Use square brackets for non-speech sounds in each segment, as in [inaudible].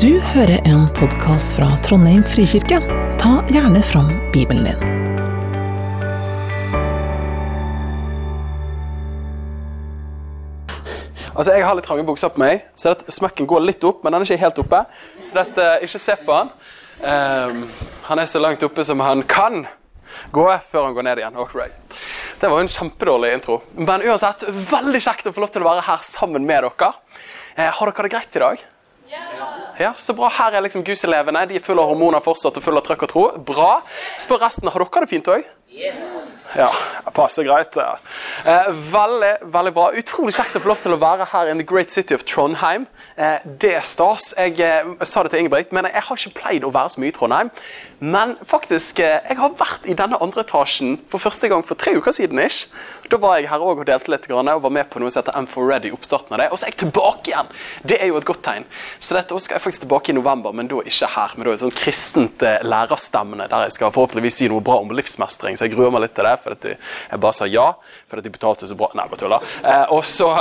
Du hører en podkast fra Trondheim frikirke. Ta gjerne fram Bibelen din. Altså, Jeg har litt trange bukser på meg, så smekken går litt opp, men den er ikke helt oppe. Så dette, ikke se på han. Um, han er så langt oppe som han kan gå før han går ned igjen. Alright. Det var jo en kjempedårlig intro. Men uansett, veldig kjekt å få lov til å være her sammen med dere. Eh, har dere det greit i dag? Ja, så bra. Her er liksom Guselevene. De er fulle av hormoner fortsatt og fulle av trøkk og tro. Bra. Spør resten. Har dere det fint òg? Ja, passer greit. ja. Eh, veldig, veldig bra. Utrolig kjekt å få lov til å være her in the great city of Trondheim. Eh, det er stas. Jeg, eh, sa det til Ingebrigt, men jeg har ikke pleid å være så mye i Trondheim. Men faktisk, eh, jeg har vært i denne andre etasjen for første gang for tre uker siden. ish. Da var jeg her òg og delte litt grann, og var med på noe som heter M4 Ready. oppstarten av det, Og så er jeg tilbake igjen! Det er jo et godt tegn. Så dette skal jeg faktisk tilbake i november, men da ikke her. Men da er det sånn kristent eh, lærerstemmene der jeg skal forhåpentligvis si noe bra om livsmestring. Så jeg gruer meg litt til det, for at jeg bare sa ja fordi de betalte så bra. Nei, bare tuller. Eh, og så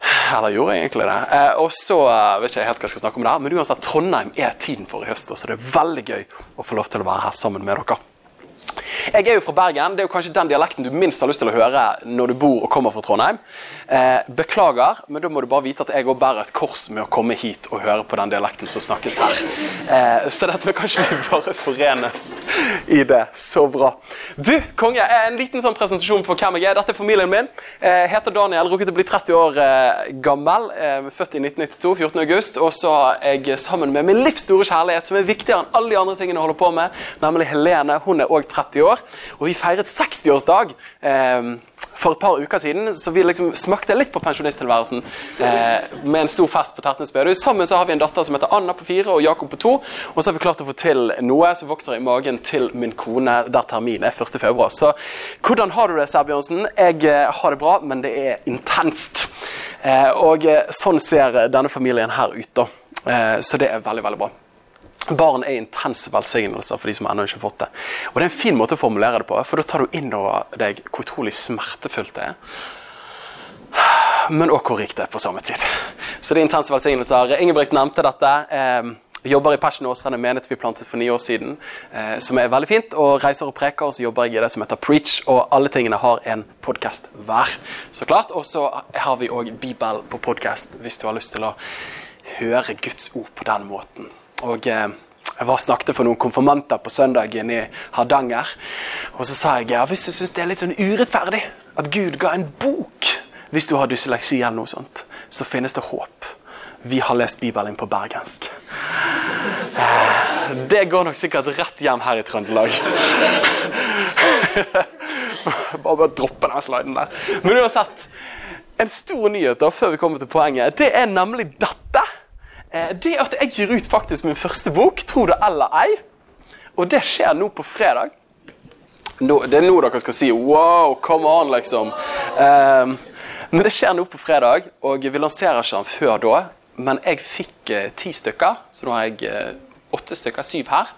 eller gjorde jeg egentlig det? Eh, og så eh, vet ikke jeg helt hva jeg skal snakke om det her, men uansett, Trondheim er tiden for i høst, så det er veldig gøy å få lov til å være her sammen med dere. Jeg er jo fra Bergen. Det er jo kanskje den dialekten du minst har lyst til å høre når du bor og kommer fra Trondheim. Eh, beklager, men da må du bare vite at jeg òg bærer et kors med å komme hit og høre på den dialekten som snakkes her. Eh, så dette må kanskje vi [laughs] bare forenes i det. Så bra. Du, konge, en liten sånn presentasjon på hvem jeg er. Dette er familien min. Eh, heter Daniel, rukket å bli 30 år eh, gammel. Eh, født i 1992, 14. august. Og så er jeg sammen med min livs store kjærlighet, som er viktigere enn alle de andre tingene jeg holder på med, nemlig Helene. Hun er òg 30 år. Og vi feiret 60-årsdag. Eh, for et par uker siden, så vi liksom smakte litt på pensjonisttilværelsen eh, med en stor fest på Tertnes bedehus. Sammen så har vi en datter som heter Anna på fire og Jakob på to. Og så har vi klart å få til noe som vokser i magen til min kone der termin er 1. februar. Så hvordan har du det, Sæbjørnsen? Jeg eh, har det bra, men det er intenst. Eh, og eh, sånn ser denne familien her ut, da. Eh, så det er veldig, veldig bra. Barn er intense velsignelser for de som ennå ikke har fått det. Og Det er en fin måte å formulere det på, for da tar du inn over deg hvor utrolig smertefullt det er. Men òg hvor rikt det er på samme tid. Så det er intense velsignelser. Ingebrigt nevnte dette. Eh, jobber i Passion Åsane, menighet vi plantet for ni år siden, eh, som er veldig fint. Og reiser og preker, og så jobber jeg i det som heter Preach. Og alle tingene har en podkast hver, så klart. Og så har vi òg Bibel på podkast, hvis du har lyst til å høre Guds ord på den måten. Og eh, jeg var snakket for noen konfirmanter på søndagen i Hardanger. Og så sa jeg ja, hvis du syns det er litt sånn urettferdig at Gud ga en bok hvis du har dysleksi eller noe sånt, så finnes det håp. Vi har lest Bibelen på bergensk. Eh, Det går nok sikkert rett hjem her i Trøndelag. [laughs] bare, bare droppe den sliden der. Men uansett, en stor nyhet da, før vi kommer til poenget, det er nemlig dette. Eh, Det at jeg gir ut faktisk min første bok, tro det eller ei. Og det skjer nå på fredag. Nå, det er nå dere skal si 'wow, come on', liksom. Um, men det skjer nå på fredag, og vi lanserer ikke den før da. Men jeg fikk eh, ti stykker, så nå har jeg eh, åtte stykker, syv her.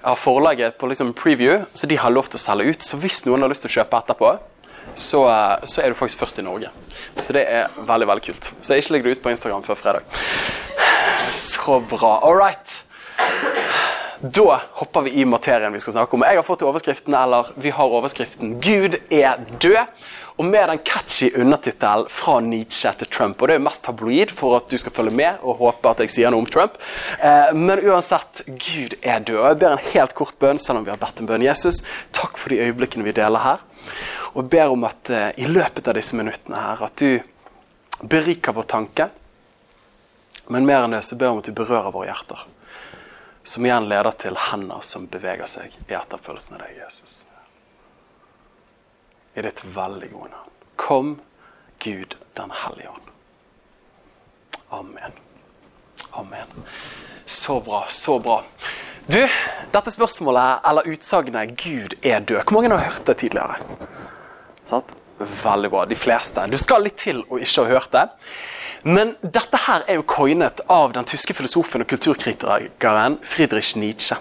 Jeg har forlaget på liksom preview, så de har lov til å selge ut. Så hvis noen har lyst til å kjøpe etterpå, så, eh, så er du faktisk først i Norge. Så det er veldig veldig kult. Så jeg ikke legger det ut på Instagram før fredag. Så bra. All right. Da hopper vi i materien vi skal snakke om. Jeg har fått overskriften, eller vi har overskriften 'Gud er død'. Og med den catchy undertittelen 'Fra Nietzsche til Trump'. Og det er jo mest tabloid for at du skal følge med og håpe at jeg sier noe om Trump. Eh, men uansett, Gud er død. Og jeg ber en helt kort bønn, selv om vi har bedt en bønn. Jesus, takk for de øyeblikkene vi deler her. Og jeg ber om at eh, i løpet av disse minuttene her, at du beriker vår tanke. Men mer enn det så ber vi om at du berører våre hjerter. Som igjen leder til hender som beveger seg i etterfølgelsen av deg, Jesus. I ditt veldig gode navn. Kom, Gud den hellige ånd. Amen. Amen. Så bra, så bra. Du, dette spørsmålet, eller utsagnet 'Gud er død', hvor mange har hørt det tidligere? Sant? Veldig bra. De fleste. Du skal litt til å ikke ha hørt det. Men dette her er jo coinet av den tyske filosofen og kulturkritikeren Friedrich Nietzsche.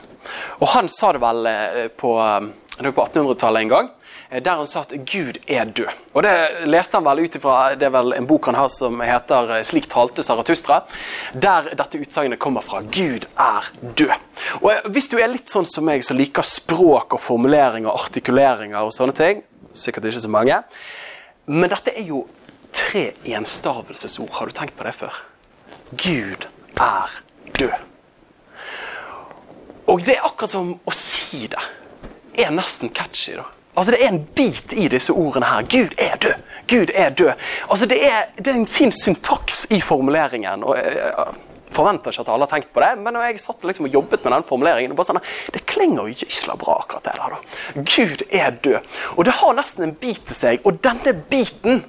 Og han sa det vel eh, på, eh, på 1800-tallet en gang. eh, der han sa at Gud er død. Og Det leste han vel ut ifra det er vel en bok han har som heter 'Slik talte Saratustra', der dette utsagnet kommer fra. Gud er død. Og Hvis du er litt sånn som meg, som liker språk og formuleringer, artikuleringer og sånne ting, sikkert ikke så mange, men dette er jo tre enstavelsesord. Har du tenkt på det før? Gud er død. Og det er akkurat som å si det er nesten catchy. da. Altså Det er en bit i disse ordene her. Gud er død. Gud er død. Altså Det er, det er en fin syntaks i formuleringen. og jeg, jeg forventer ikke at alle har tenkt på det, men jeg satt liksom og jobbet med den formuleringen, det, bare sånn, det klinger jo gysla bra, akkurat det der. da. Gud er død. Og det har nesten en bit til seg, og denne biten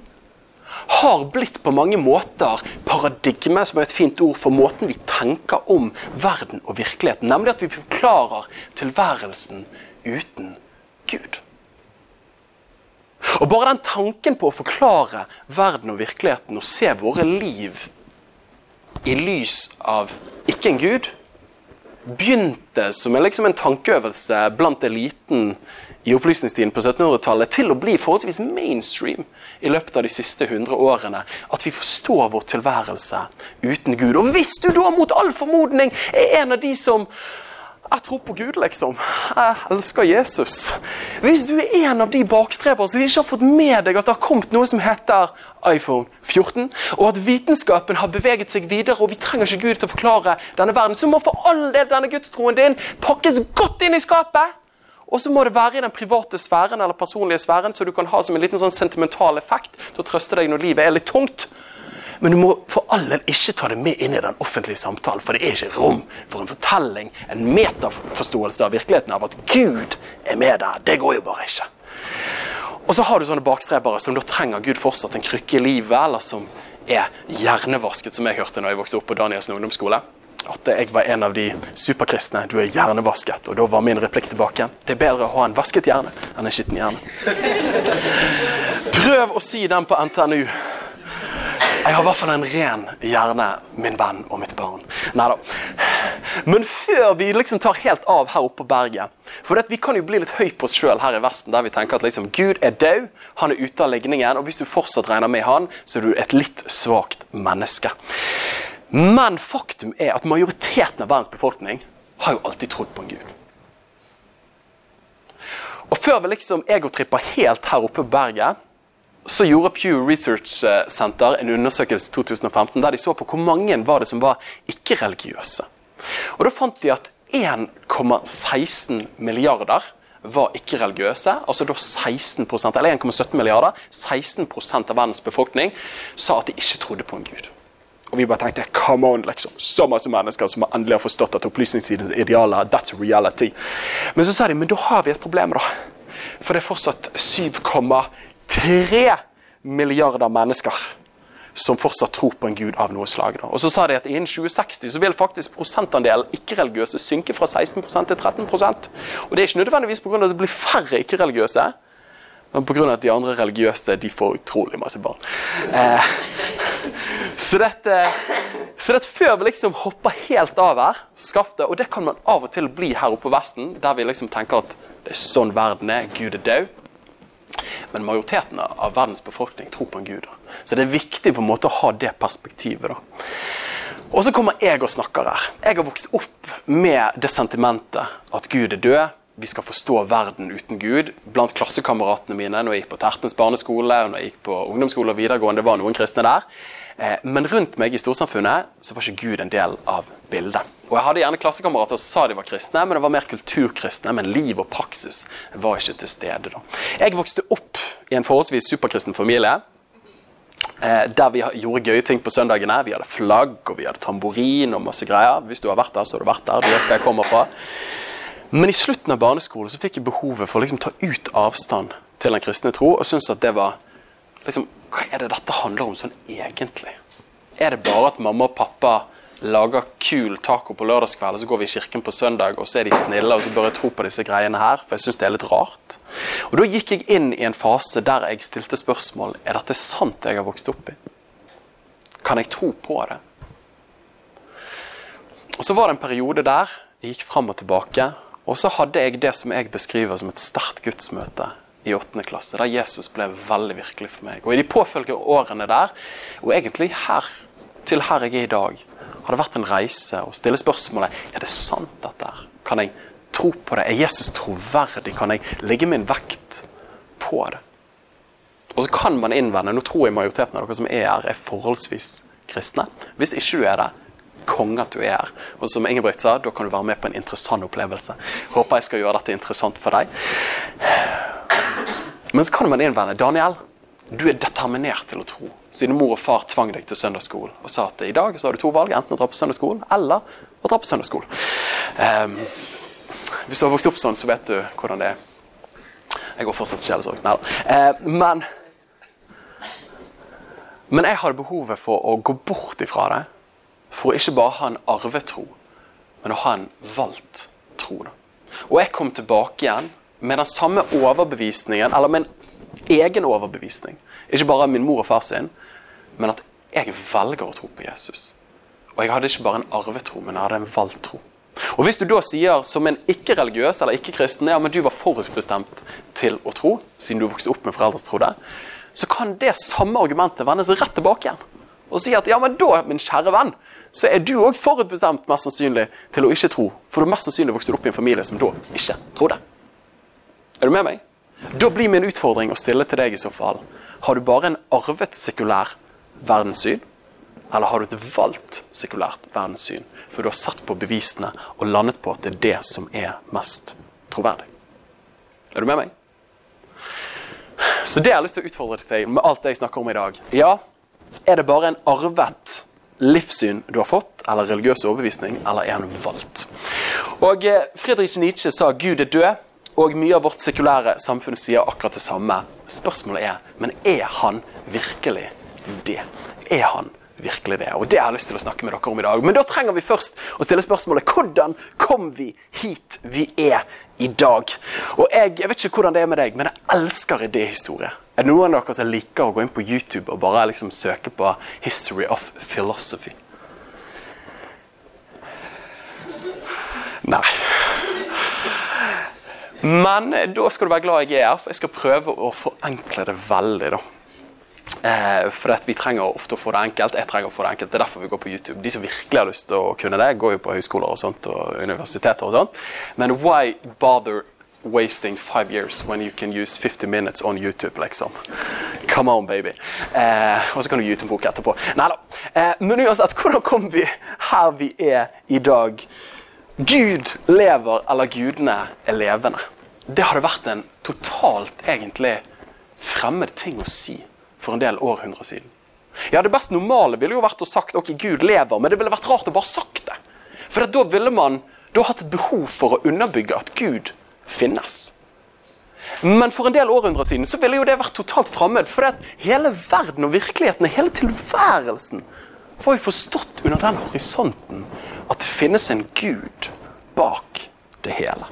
har blitt på mange måter paradigme, som er et fint ord for måten vi tenker om verden og virkeligheten. Nemlig at vi forklarer tilværelsen uten Gud. Og Bare den tanken på å forklare verden og virkeligheten og se våre liv i lys av ikke en gud, begynte som en, liksom en tankeøvelse blant eliten i opplysningstiden på 1700-tallet til å bli forholdsvis mainstream i løpet av de siste 100 årene. At vi forstår vår tilværelse uten Gud. Og hvis du da mot all formodning er en av de som jeg tror på Gud, liksom. Jeg elsker Jesus. Hvis du er en av de bakstrebere som ikke har fått med deg at det har kommet noe som heter iPhone 14, og at vitenskapen har beveget seg videre, og vi trenger ikke Gud til å forklare denne verden, så må for all del denne gudstroen din pakkes godt inn i skapet. Og så må det være i den private sfæren eller personlige sfæren, så du kan ha som en liten sånn sentimental effekt til å trøste deg når livet er litt tungt. Men du må for all del ikke ta det med inn i den offentlige samtalen, for det er ikke rom for en fortelling, en metaforståelse av virkeligheten av at Gud er med der. Det går jo bare ikke. Og så har du sånne bakstrebere som da trenger Gud fortsatt en krykke i livet, eller som er hjernevasket, som jeg hørte når jeg vokste opp på Danielsen ungdomsskole. At jeg var en av de superkristne. Du er hjernevasket. Og da var min replikk tilbake. Det er bedre å ha en vasket hjerne enn en skitten hjerne. Prøv å si den på NTNU. Jeg har i hvert fall en ren hjerne, min venn og mitt barn. Neida. Men før vi liksom tar helt av her oppe på berget For vi kan jo bli litt høy på oss sjøl her i Vesten, der vi tenker at liksom, Gud er død, han er ute av ligningen, og hvis du fortsatt regner med han, så er du et litt svakt menneske. Men faktum er at majoriteten av verdens befolkning har jo alltid trodd på en gud. Og før vi liksom egotrippa helt her oppe på berget så gjorde Pew Research Center en undersøkelse i 2015 der de så på hvor mange var det som var ikke-religiøse. Og Da fant de at 1,16 milliarder var ikke-religiøse. Altså da 16% eller 1,17 milliarder, 16% av verdens befolkning sa at de ikke trodde på en gud. Og vi bare tenkte come on, liksom. Så masse mennesker som endelig har forstått at opplysningstidens idealer that's reality. Men så sa de men da har vi et problem, da. For det er fortsatt 7,3 milliarder mennesker som fortsatt tror på en gud av noe slag. Da. Og så sa de at Innen 2060 så vil faktisk prosentandelen ikke-religiøse synke fra 16 til 13% Og Det er ikke nødvendigvis pga. at det blir færre ikke-religiøse, pga. at de andre religiøse de får utrolig masse barn. Eh, så, dette, så dette før vi liksom hopper helt av her, skaftet, og det kan man av og til bli her oppe på Vesten, der vi liksom tenker at det er sånn verden er, Gud er død. Men majoriteten av verdens befolkning tror på en gud. Så det er viktig på en måte å ha det perspektivet. da. Og så kommer jeg og snakker her. Jeg har vokst opp med det sentimentet at Gud er død. Vi skal forstå verden uten Gud. Blant klassekameratene mine når jeg gikk på Tertens barneskole og når jeg gikk på ungdomsskole og videregående, var noen kristne der. Eh, men rundt meg i storsamfunnet så var ikke Gud en del av bildet. Og Jeg hadde gjerne klassekamerater som sa de var kristne, men det var mer kulturkristne. Men liv og praksis var ikke til stede. da. Jeg vokste opp i en forholdsvis superkristen familie. Eh, der vi gjorde gøye ting på søndagene. Vi hadde flagg og vi hadde tamburin og masse greier. Hvis du har vært der, så har du vært der. Du vet hva jeg kommer fra. Men i slutten av barneskolen så fikk jeg behovet for å liksom ta ut avstand til den kristne tro, og syntes at det var liksom, Hva er det dette handler om sånn egentlig? Er det bare at mamma og pappa lager kul taco på lørdagskveld, og så går vi i kirken på søndag, og så er de snille, og så bør jeg tro på disse greiene her, for jeg syns det er litt rart. Og Da gikk jeg inn i en fase der jeg stilte spørsmål er dette sant jeg har vokst opp i. Kan jeg tro på det? Og Så var det en periode der jeg gikk fram og tilbake, og så hadde jeg det som jeg beskriver som et sterkt gudsmøte i åttende klasse, der Jesus ble veldig virkelig for meg. Og i de påfølgende årene der, og egentlig her, til her jeg er i dag, har det vært en reise å stille spørsmålet er det sant dette her? Kan jeg tro på det? Er Jesus troverdig? Kan jeg legge min vekt på det? Og så kan man innvende, Nå tror jeg majoriteten av dere som er her, er forholdsvis kristne. Hvis ikke du er det, konge at du er her. Og som Ingebrigt sa, da kan du være med på en interessant opplevelse. Håper jeg skal gjøre dette interessant for deg. Men så kan man innvende Daniel, du er determinert til å tro. Siden mor og far tvang deg til søndagsskolen og sa at i dag så har du to valg. Enten å dra på søndagsskolen eller å dra på søndagsskolen. Um, hvis du har vokst opp sånn, så vet du hvordan det er. Jeg går fortsatt sjelesorg. Nei da. Uh, men, men jeg hadde behovet for å gå bort ifra det. For å ikke bare ha en arvetro, men å ha en valgt tro. Og jeg kom tilbake igjen med den samme overbevisningen, eller en egen overbevisning. Ikke bare min mor og far sin, men at jeg velger å tro på Jesus. Og jeg hadde ikke bare en arvetro, men jeg hadde en valgt tro. Og Hvis du da sier som en ikke-religiøs eller ikke-kristen ja, men du var forutbestemt til å tro, siden du vokste opp med foreldre som trodde, så kan det samme argumentet vendes rett tilbake igjen. Og si at ja, men da, min kjære venn, så er du òg forutbestemt mest sannsynlig til å ikke tro. For du mest sannsynlig vokste opp i en familie som da ikke trodde. Er du med meg? Da blir min utfordring å stille til deg i så fall. Har du bare en arvet sekulær verdenssyn? Eller har du et valgt sekulært verdenssyn? For du har sett på bevisene og landet på at det er det som er mest troverdig. Er du med meg? Så det jeg har lyst til å utfordre deg med alt det jeg snakker om i dag. Ja, er det bare en arvet livssyn du har fått, eller religiøs overbevisning, eller er han valgt? Og eh, Friedrich Nietzsche sa Gud er død, og mye av vårt sekulære samfunn sier akkurat det samme. Spørsmålet er men er han virkelig det? Er han virkelig det? Og Det har jeg lyst til å snakke med dere om i dag. Men da trenger vi først å stille spørsmålet hvordan kom vi hit vi er i dag? Og jeg, jeg vet ikke hvordan det er med deg, men jeg elsker idéhistorie. Er det noen av dere som liker å gå inn på YouTube og bare liksom søke på 'History of Philosophy'? Nei. Men da skal du være glad jeg er her, for jeg skal prøve å forenkle det veldig. da. Eh, for vi trenger ofte å få det enkelt. Jeg trenger å få det enkelt. Det er derfor vi går på YouTube. De som virkelig har lyst til å kunne det, går jo på høyskoler og sånt, og universiteter og sånt. Men why bother wasting five years when you can use 50 minutes on YouTube, liksom. Come on, baby. Eh, og så kan du gi ut en bok etterpå. Nei da. Eh, men uansett, hvordan kom vi her vi er i dag? Gud lever, eller gudene er levende. Det hadde vært en totalt egentlig fremmed ting å si for en del århundrer siden. Ja, Det best normale ville jo vært å sagt ok, Gud lever, men det ville vært rart å bare sagt det. For da ville man da hatt et behov for å underbygge at Gud finnes. Men for en del århundrer siden så ville jo det vært totalt fremmed. For hele verden og virkeligheten, hele tilværelsen, var jo forstått under den horisonten at det finnes en gud bak det hele.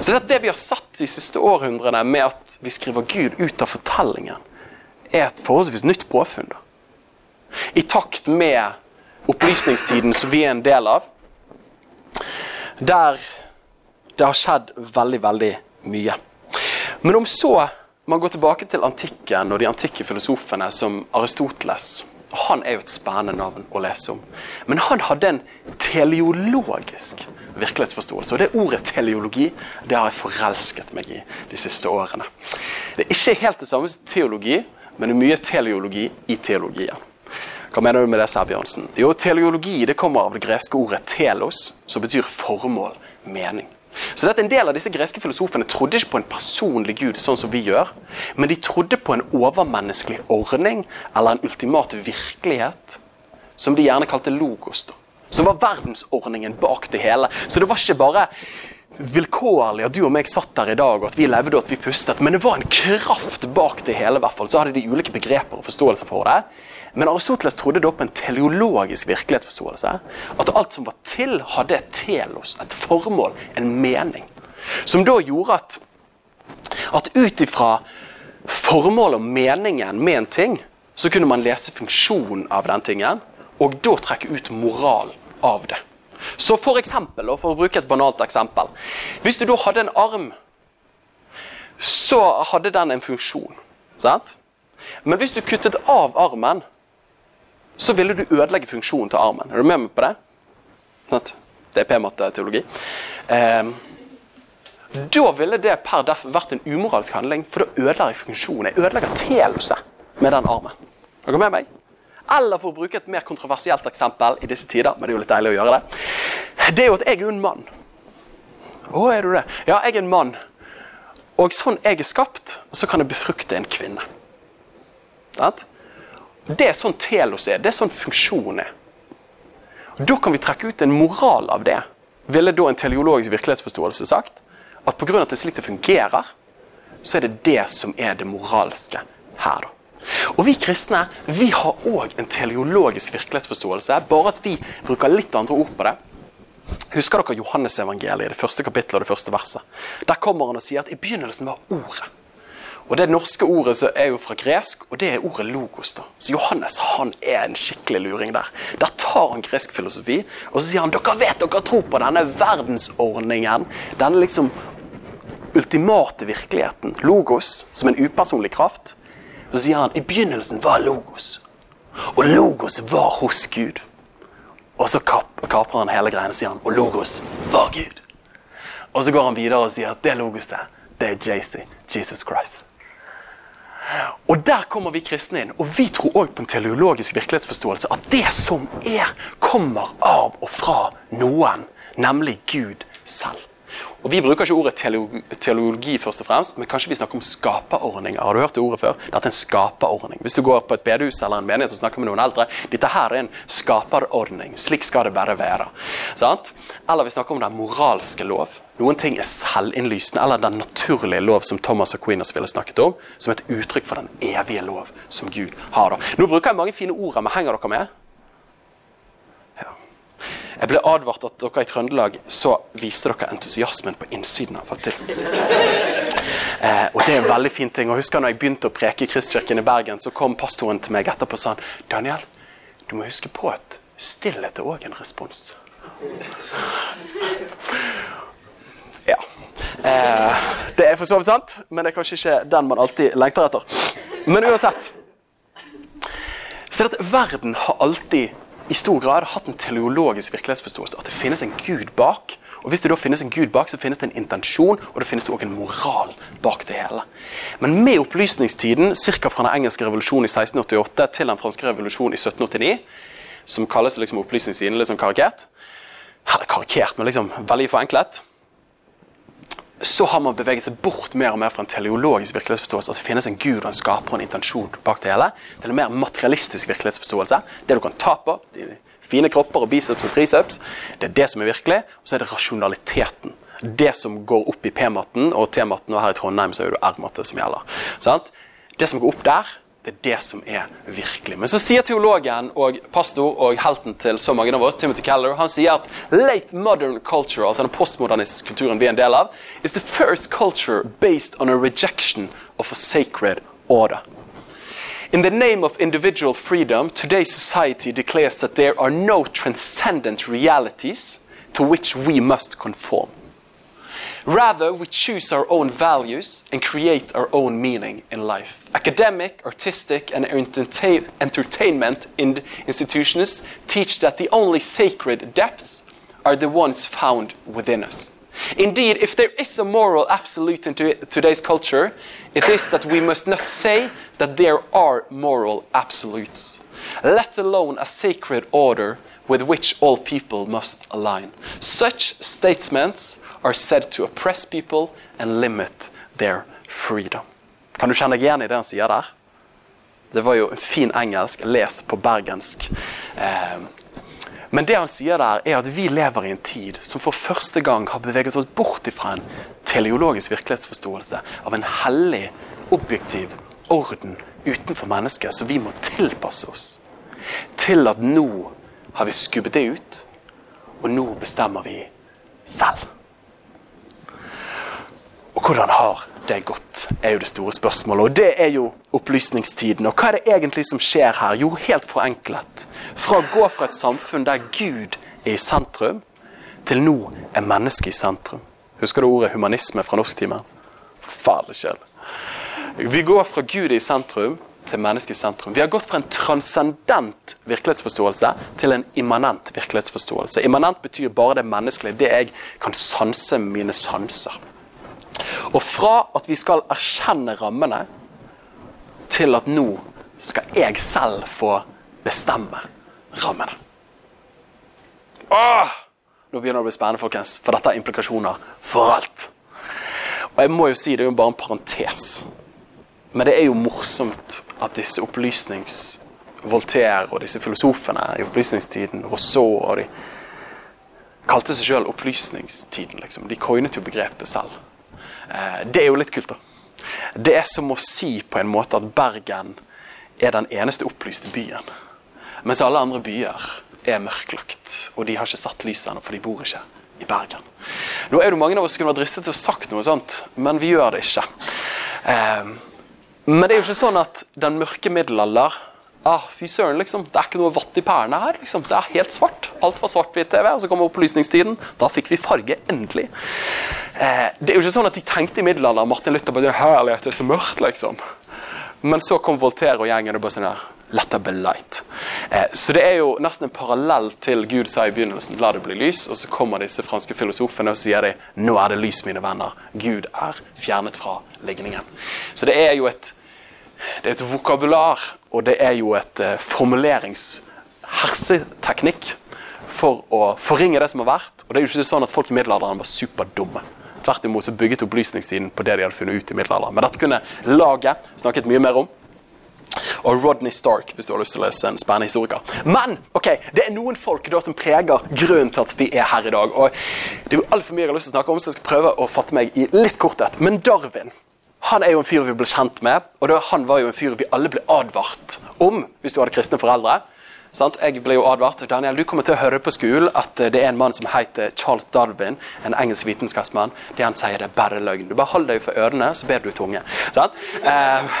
Så det, det vi har sett de siste århundrene med at vi skriver Gud ut av fortellingen, er et forholdsvis nytt påfunn. I takt med opplysningstiden som vi er en del av, der det har skjedd veldig, veldig mye. Men om så man går tilbake til antikken og de antikke filosofene som Aristoteles Han er jo et spennende navn å lese om. Men han hadde en teleologisk virkelighetsforståelse. Og det ordet teleologi det har jeg forelsket meg i de siste årene. Det er ikke helt det samme som teologi, men det er mye teleologi i teologien. Hva mener du med det, Sæbjørnsen? Jo, Teleologi det kommer av det greske ordet 'telos', som betyr formål, mening. Så dette, En del av disse greske filosofene trodde ikke på en personlig gud, sånn som vi gjør, men de trodde på en overmenneskelig ordning eller en ultimat virkelighet, som de gjerne kalte logos. da. Som var verdensordningen bak det hele. Så det var ikke bare vilkårlig at du og meg satt der i dag, og at vi levde og at vi pustet, men det var en kraft bak det hele. Hvert fall. Så hadde de ulike begreper og forståelser for det. Men Aristoteles trodde da på en teleologisk virkelighetsforståelse. At alt som var til, hadde et telos, et formål, en mening. Som da gjorde at, at ut ifra formålet og meningen med en ting, så kunne man lese funksjonen av den tingen, og da trekke ut moral av det. Så for eksempel, og for å bruke et banalt eksempel Hvis du da hadde en arm så hadde den en funksjon. Sant? Men hvis du kuttet av armen, så ville du ødelegge funksjonen til armen. Er du med meg på det? Det er p-matte-teologi. Eh, da ville det per def vært en umoralsk handling, for da ødelegger jeg funksjonen. Jeg ødelegger teluset med den armen. Er dere med meg? Eller for å bruke et mer kontroversielt eksempel i disse tider, men det er jo litt deilig å gjøre det, det er jo at jeg er en mann. Å, er du det? Ja, jeg er en mann. Og sånn jeg er skapt, så kan jeg befrukte en kvinne. Det er sånn telos er. Det er sånn funksjon er. Da kan vi trekke ut en moral av det. Ville da en teleologisk virkelighetsforståelse sagt at pga. at det er slik det fungerer, så er det det som er det moralske her. da. Og Vi kristne vi har òg en teleologisk virkelighetsforståelse, bare at vi bruker litt andre ord på det. Husker dere Johannesevangeliet, det første kapittelet og det første verset? Der kommer han og sier at i begynnelsen var Ordet. Og Det norske ordet så er jo fra gresk, og det er ordet logos. da. Så Johannes han er en skikkelig luring der. Der tar han gresk filosofi, og så sier han dere vet dere tror på denne verdensordningen. Denne liksom ultimate virkeligheten. Logos, som en upersonlig kraft. Så sier han i begynnelsen var logos. Og logos var hos Gud. Og så kap kaprer han hele greiene, sier han. Og logos var Gud. Og så går han videre og sier at det logoset, det er JC, Jesus Christ. Og Der kommer vi kristne inn, og vi tror òg på en teleologisk virkelighetsforståelse. At det som er, kommer av og fra noen, nemlig Gud selv. Og Vi bruker ikke ordet teologi, først og fremst, men kanskje vi snakker om skaperordninger. Har du hørt det ordet før? Dette er en skaperordning. Hvis du går på et bedehus eller en menighet og snakker med noen eldre, dette her er en skaperordning. Slik skal det bare være. Sant? Eller vi snakker om den moralske lov. Noen ting er selvinnlysende, eller den naturlige lov som Thomas og Queeners ville snakket om, som et uttrykk for den evige lov som Gud har. Nå bruker jeg mange fine ord, men henger dere med? Jeg ble advart at dere i Trøndelag så viste dere entusiasmen på innsiden av og til. Eh, og det er en veldig fin ting. Og husker når jeg begynte å preke i Kristkirken i Bergen, så kom pastoren til meg etterpå og sa Daniel, du må huske på at stillhet er òg en respons. Ja. Eh, det er for så vidt sant, men det er kanskje ikke den man alltid lengter etter. Men uansett. Så det at verden har alltid i stor grad hatt en teleologisk virkelighetsforståelse. At det finnes en gud bak. Og Hvis det da finnes en gud bak, så finnes det en intensjon og det finnes det også en moral bak det hele. Men med opplysningstiden, ca. fra den engelske revolusjonen i 1688 til den franske revolusjonen i 1789, som kalles liksom opplysningstiden litt sånn karikert Eller karikert, men liksom veldig forenklet så har man beveget seg bort mer og mer fra en teleologisk virkelighetsforståelse. At det finnes en gud og en skaper og en intensjon bak det hele. Til en mer materialistisk virkelighetsforståelse. Det du kan ta på, de fine kropper og biceps og triceps, det er det som er virkelig. Og så er det rasjonaliteten. Det som går opp i P-matten og T-matten, og her i Trondheim så er det R-matte som gjelder. Sant? Det som går opp der, det er det som er virkelig. Men så sier teologen og pastor og helten til så mange av oss, Timothy Keller, han sier at late modern culture, altså den postmodernistiske kulturen vi er en del av, is the first culture based on a rejection of a sacred order. In the name of individual freedom, today's society declares that there are no transcendent realities to which we must conform. Rather, we choose our own values and create our own meaning in life. Academic, artistic, and entertainment institutions teach that the only sacred depths are the ones found within us. Indeed, if there is a moral absolute in today's culture, it is that we must not say that there are moral absolutes, let alone a sacred order with which all people must align. Such statements are said to oppress people and limit their freedom. Kan du kjenne deg igjen i det han sier der? Det var jo fin engelsk, les på bergensk. Eh, men det han sier der, er at vi lever i en tid som for første gang har beveget oss bort fra en teleologisk virkelighetsforståelse av en hellig, objektiv orden utenfor mennesket, så vi må tilpasse oss til at nå har vi skubbet det ut, og nå bestemmer vi selv. Og hvordan har det gått, er jo det store spørsmålet. Og det er jo opplysningstiden. Og hva er det egentlig som skjer her? Jo, helt forenklet. Fra å gå fra et samfunn der Gud er i sentrum, til nå er mennesket i sentrum. Husker du ordet humanisme fra norsktimen? forferdelig kjedelig. Vi går fra Gud i sentrum til mennesket i sentrum. Vi har gått fra en transcendent virkelighetsforståelse til en immanent virkelighetsforståelse. Immanent betyr bare det menneskelige, det jeg kan sanse med mine sanser. Og fra at vi skal erkjenne rammene, til at nå skal jeg selv få bestemme rammene. Åh! Nå begynner det å bli spennende, folkens, for dette har implikasjoner for alt. Og jeg må jo si, det er jo bare en parentes. Men det er jo morsomt at disse opplysnings... Voltaire og disse filosofene i opplysningstiden, Rousseau og de kalte seg sjøl opplysningstiden. liksom. De coinet jo begrepet selv. Eh, det er jo litt kult, da. Det er som å si på en måte at Bergen er den eneste opplyste byen. Mens alle andre byer er mørklagt, og de har ikke satt lyset ennå, for de bor ikke i Bergen. Nå er det mange av oss som kunne vært dristet til å sagt noe sånt, men vi gjør det ikke. Eh, men det er jo ikke sånn at den mørke middelalder ah, Fy søren, liksom. Det er ikke noe vatt i pærene her. liksom. Det er helt svart. Alt var svart-hvitt-TV. Og så kom opplysningstiden. Da fikk vi farge, endelig. Eh, det er jo ikke sånn at de tenkte i middelalderen Martin Luther bare herlighet, det er så mørkt, liksom. Men så kom Voltaire og gjengen og bare sånn her Let there be light. Eh, så det er jo nesten en parallell til Gud sa i begynnelsen, la det bli lys. Og så kommer disse franske filosofene og sier de, nå er det lys, mine venner. Gud er fjernet fra ligningen. Så det er jo et det er et vokabular, og det er jo et uh, formuleringsherseteknikk for å forringe det som har vært. Og det er jo ikke sånn at folk i middelalderen var superdumme. Tvert imot så bygget opplysningstiden på det de hadde funnet ut i middelalderen. Men dette kunne laget snakket mye mer om. Og Rodney Stark, hvis du har lyst til å lese en spennende historiker. Men ok, det er noen folk da som preger grunnen til at vi er her i dag. Og Det er jo altfor mye jeg har lyst til å snakke om, så jeg skal prøve å fatte meg i litt korthet. Men Darwin han er jo en fyr vi ble kjent med, og han var jo en fyr vi alle ble advart om hvis du hadde kristne foreldre. Sant? Jeg ble jo advart Daniel, du kommer til å høre på skolen at det er en mann som heter Charles Darwin, en engelsk vitenskapsmann. Det han sier, det er bare løgn. Du bare hold deg for ørene, så ber du tunge. Sant? Eh,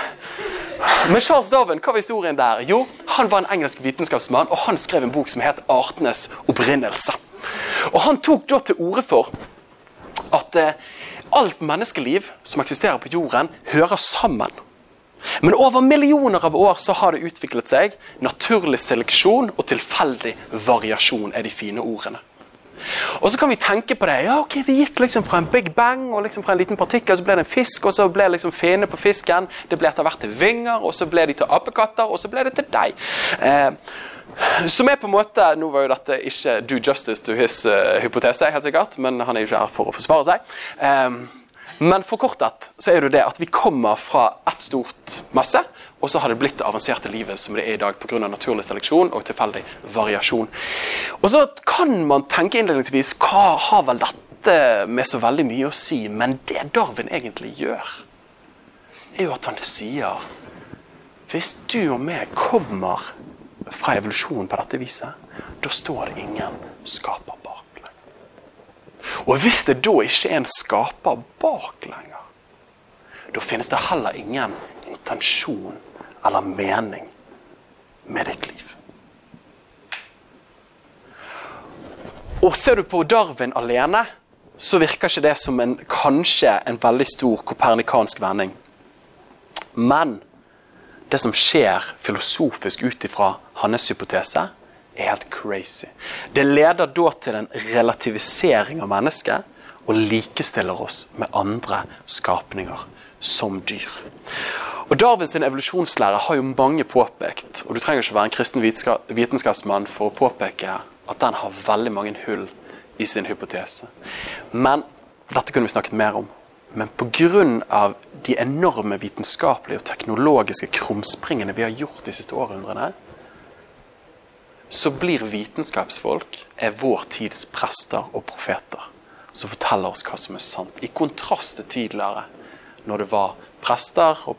men Charles Darwin, hva var historien der? Jo, han var en engelsk vitenskapsmann, og han skrev en bok som het 'Artenes opprinnelse'. Og Han tok da til orde for at eh, alt menneskeliv som eksisterer på jorden, hører sammen. Men over millioner av år så har det utviklet seg naturlig seleksjon og tilfeldig variasjon er de fine ordene. Og så kan vi tenke på det. ja ok, Vi gikk liksom fra en big bang og liksom fra en liten partikkel, så ble det en fisk, og så ble liksom fene på fisken. Det ble etter hvert til vinger, og så ble de til apekatter, og så ble det til deg. Eh, som er på en måte, Nå var jo dette ikke do justice to his uh, hypotese, helt sikkert, men han er jo ikke her for å forsvare seg. Um, men forkortet så er det det at vi kommer fra ett stort masse, og så har det blitt det avanserte livet som det er i dag pga. naturlig seleksjon og tilfeldig variasjon. Og så kan man tenke innledningsvis hva har vel dette med så veldig mye å si? Men det Darwin egentlig gjør, er jo at han sier Hvis du og meg kommer fra evolusjonen på dette viset, da står det ingen skaper bak lenger. Og hvis det da ikke er en skaper bak lenger, da finnes det heller ingen intensjon eller mening med ditt liv. Og ser du på Darwin alene, så virker ikke det som en, kanskje en veldig stor kopernikansk vending. Men det som skjer filosofisk ut ifra hans hypotese, er helt crazy. Det leder da til en relativisering av mennesket og likestiller oss med andre skapninger, som dyr. Og Darwins evolusjonslære har jo mange påpekt, og du trenger ikke være en kristen vitenskapsmann for å påpeke at den har veldig mange hull i sin hypotese. Men dette kunne vi snakket mer om. Men pga. De enorme vitenskapelige og teknologiske krumspringene vi har gjort de siste århundrene, så blir vitenskapsfolk er vår tids prester og profeter som forteller oss hva som er sant. I kontrast til tidligere, når det var prester, og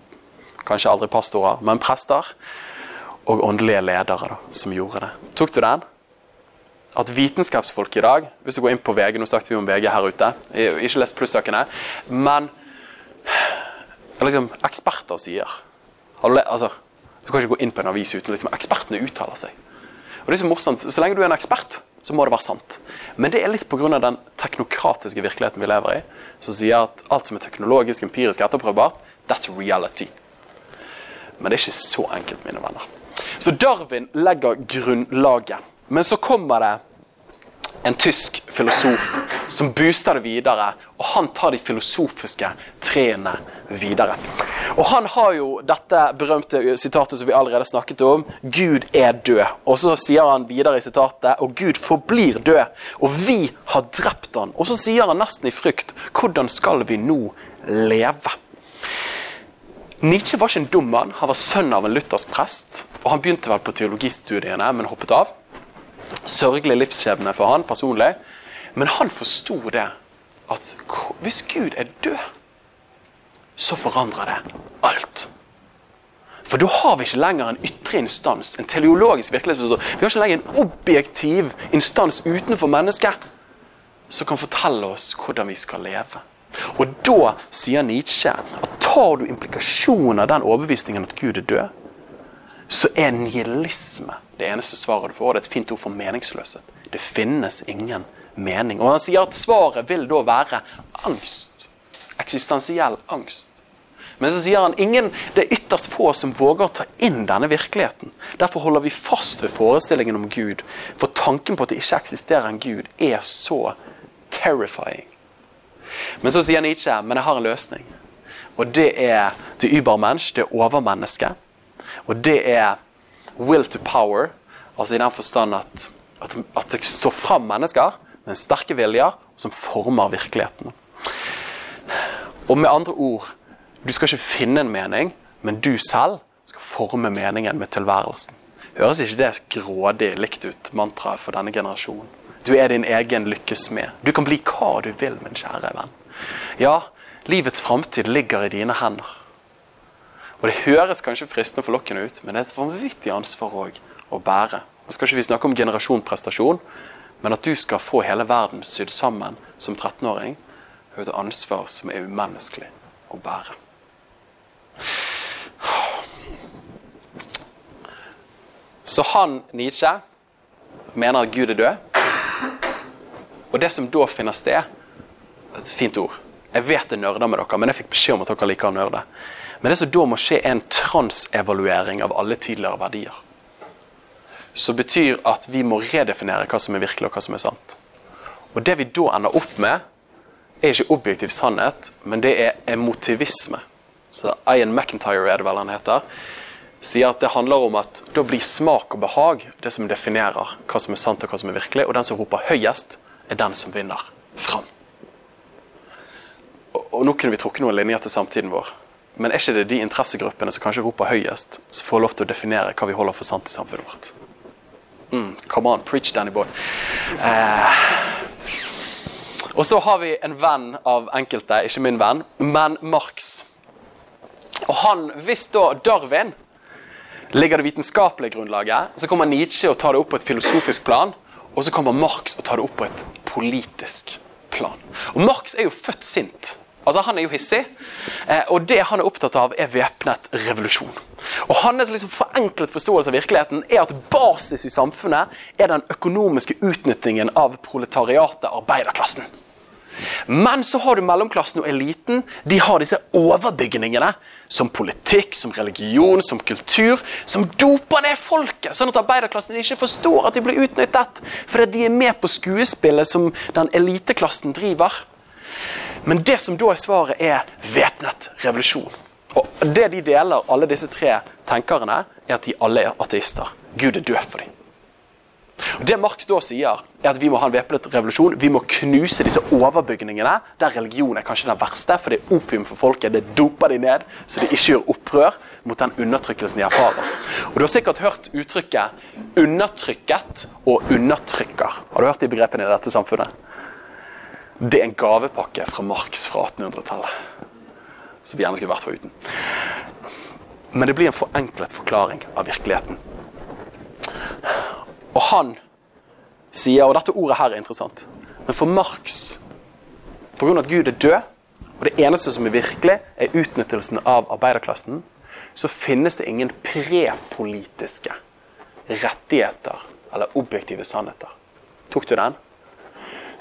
kanskje aldri pastorer, men prester, og åndelige ledere da, som gjorde det. Tok du den? at vitenskapsfolk i dag Hvis du går inn på VG, nå snakket vi om VG her ute, ikke lest plussakene, men liksom, eksperter sier altså, Du kan ikke gå inn på en avis uten liksom, ekspertene uttaler seg. Og det er Så morsomt, så lenge du er en ekspert, så må det være sant. Men det er litt pga. den teknokratiske virkeligheten vi lever i, som sier at alt som er teknologisk, empirisk etterprøvbart, that's reality. Men det er ikke så enkelt, mine venner. Så Darwin legger grunnlaget. Men så kommer det en tysk filosof som booster det videre, og han tar de filosofiske treene videre. Og Han har jo dette berømte sitatet som vi allerede snakket om. Gud er død. Og så sier han videre i sitatet og Gud forblir død. Og vi har drept han. Og så sier han nesten i frykt hvordan skal vi nå leve? Nietzsche var ikke en dum mann. Han var sønn av en luthersk prest. Og han begynte vel på teologistudiene, men hoppet av. Sørgelig livsskjebne for han personlig. Men han forsto det at hvis Gud er død så forandrer det alt. For da har vi ikke lenger en ytre instans, en teleologisk virkelighetsforståelse. Vi har ikke lenger en objektiv instans utenfor mennesket som kan fortelle oss hvordan vi skal leve. Og da sier Nietzsche at tar du implikasjonen av den overbevisningen at Gud er død, så er nihilisme det eneste svaret du får. Det er et fint ord for meningsløshet. Det finnes ingen mening. Og han sier at svaret vil da være angst. Eksistensiell angst. Men så sier han ingen, det er ytterst få som våger å ta inn denne virkeligheten. Derfor holder vi fast ved forestillingen om Gud. For tanken på at det ikke eksisterer en Gud, er så terrifying. Men så sier Nietzsche men jeg har en løsning. Og det er det übermensch, det er overmennesket. Og det er will to power, altså i den forstand at, at, at det står fram mennesker med sterke viljer som former virkeligheten. Og med andre ord du skal ikke finne en mening, men du selv skal forme meningen med tilværelsen. Høres ikke det grådig likt ut, mantraet for denne generasjonen? Du er din egen lykkes med. Du kan bli hva du vil, min kjære venn. Ja, livets framtid ligger i dine hender. Og Det høres kanskje fristende og forlokkende ut, men det er et vanvittig ansvar å bære. Nå skal ikke vi snakke om generasjonprestasjon, men at du skal få hele verden sydd sammen som 13-åring, er et ansvar som er umenneskelig å bære. Så han, Nietzsche, mener at Gud er død. Og det som da finner sted Et fint ord. Jeg vet det nerder med dere, men jeg fikk beskjed om at dere liker å nerde. Men det som da må skje, er en transevaluering av alle tidligere verdier. Som betyr at vi må redefinere hva som er virkelig, og hva som er sant. Og det vi da ender opp med, er ikke objektiv sannhet, men det er emotivisme så Ian McIntyre er det vel han heter, sier at det handler om at da blir smak og behag det som definerer hva som er sant og hva som er virkelig, og den som roper høyest, er den som vinner fram. Og, og nå kunne vi trukket noen linjer til samtiden vår, men er ikke det de interessegruppene som kanskje roper høyest, som får lov til å definere hva vi holder for sant i samfunnet vårt? Mm, come on, preach Danny Boy. Eh, og så har vi en venn av enkelte, ikke min venn, men Marx. Og han, Hvis da Darwin ligger det vitenskapelige grunnlaget, så kommer Nietzsche og tar det opp på et filosofisk plan. Og så kommer Marx og tar det opp på et politisk plan. Og Marx er jo født sint. Altså Han er jo hissig, eh, og det han er opptatt av, er væpnet revolusjon. Og Hans liksom forenklet forståelse av virkeligheten er at basis i samfunnet er den økonomiske utnyttingen av proletariatet, arbeiderklassen. Men så har du mellomklassen og eliten. De har disse overbygningene. Som politikk, som religion, som kultur. Som doper ned folket, sånn at arbeiderklassen ikke forstår at de blir utnyttet. Fordi de er med på skuespillet som den eliteklassen driver. Men det som da er svaret, er væpnet revolusjon. Og det de deler, alle disse tre tenkerne, er at de alle er ateister. Gud er død for dem. Og Det Marx da sier, er at vi må ha en væpnet revolusjon. Vi må knuse disse overbygningene, der religion er kanskje den verste. For det er opium for folket. Det doper de ned, så de ikke gjør opprør mot den undertrykkelsen de erfarer. Og Du har sikkert hørt uttrykket 'undertrykket' og 'undertrykker'. Har du hørt de begrepene i dette samfunnet? Det er en gavepakke fra Marx fra 1800-tallet. Som vi gjerne skulle vært foruten. Men det blir en forenklet forklaring av virkeligheten. Og han sier, og dette ordet her er interessant Men for Marx, pga. at Gud er død, og det eneste som er virkelig, er utnyttelsen av arbeiderklassen, så finnes det ingen prepolitiske rettigheter eller objektive sannheter. Tok du den?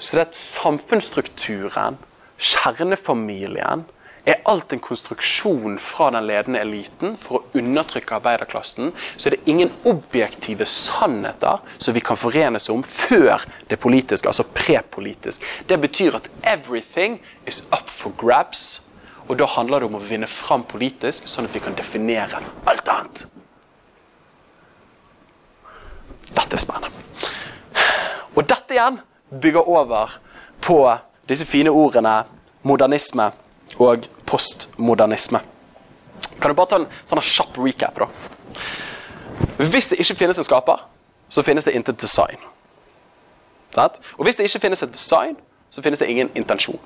Så det at samfunnsstrukturen, kjernefamilien, er alt en konstruksjon fra den ledende eliten for å undertrykke arbeiderklassen, så er det ingen objektive sannheter som vi kan forenes om før det politiske, altså prepolitisk. Det betyr at everything is up for grabs, og da handler det om å vinne fram politisk, sånn at vi kan definere alt annet. Dette er spennende. Og dette igjen bygger over på disse fine ordene modernisme og postmodernisme. Kan du bare ta en sånn kjapp recap? da? Hvis det ikke finnes en skaper, så finnes det intet design. Og hvis det ikke finnes et design, så finnes det ingen intensjon.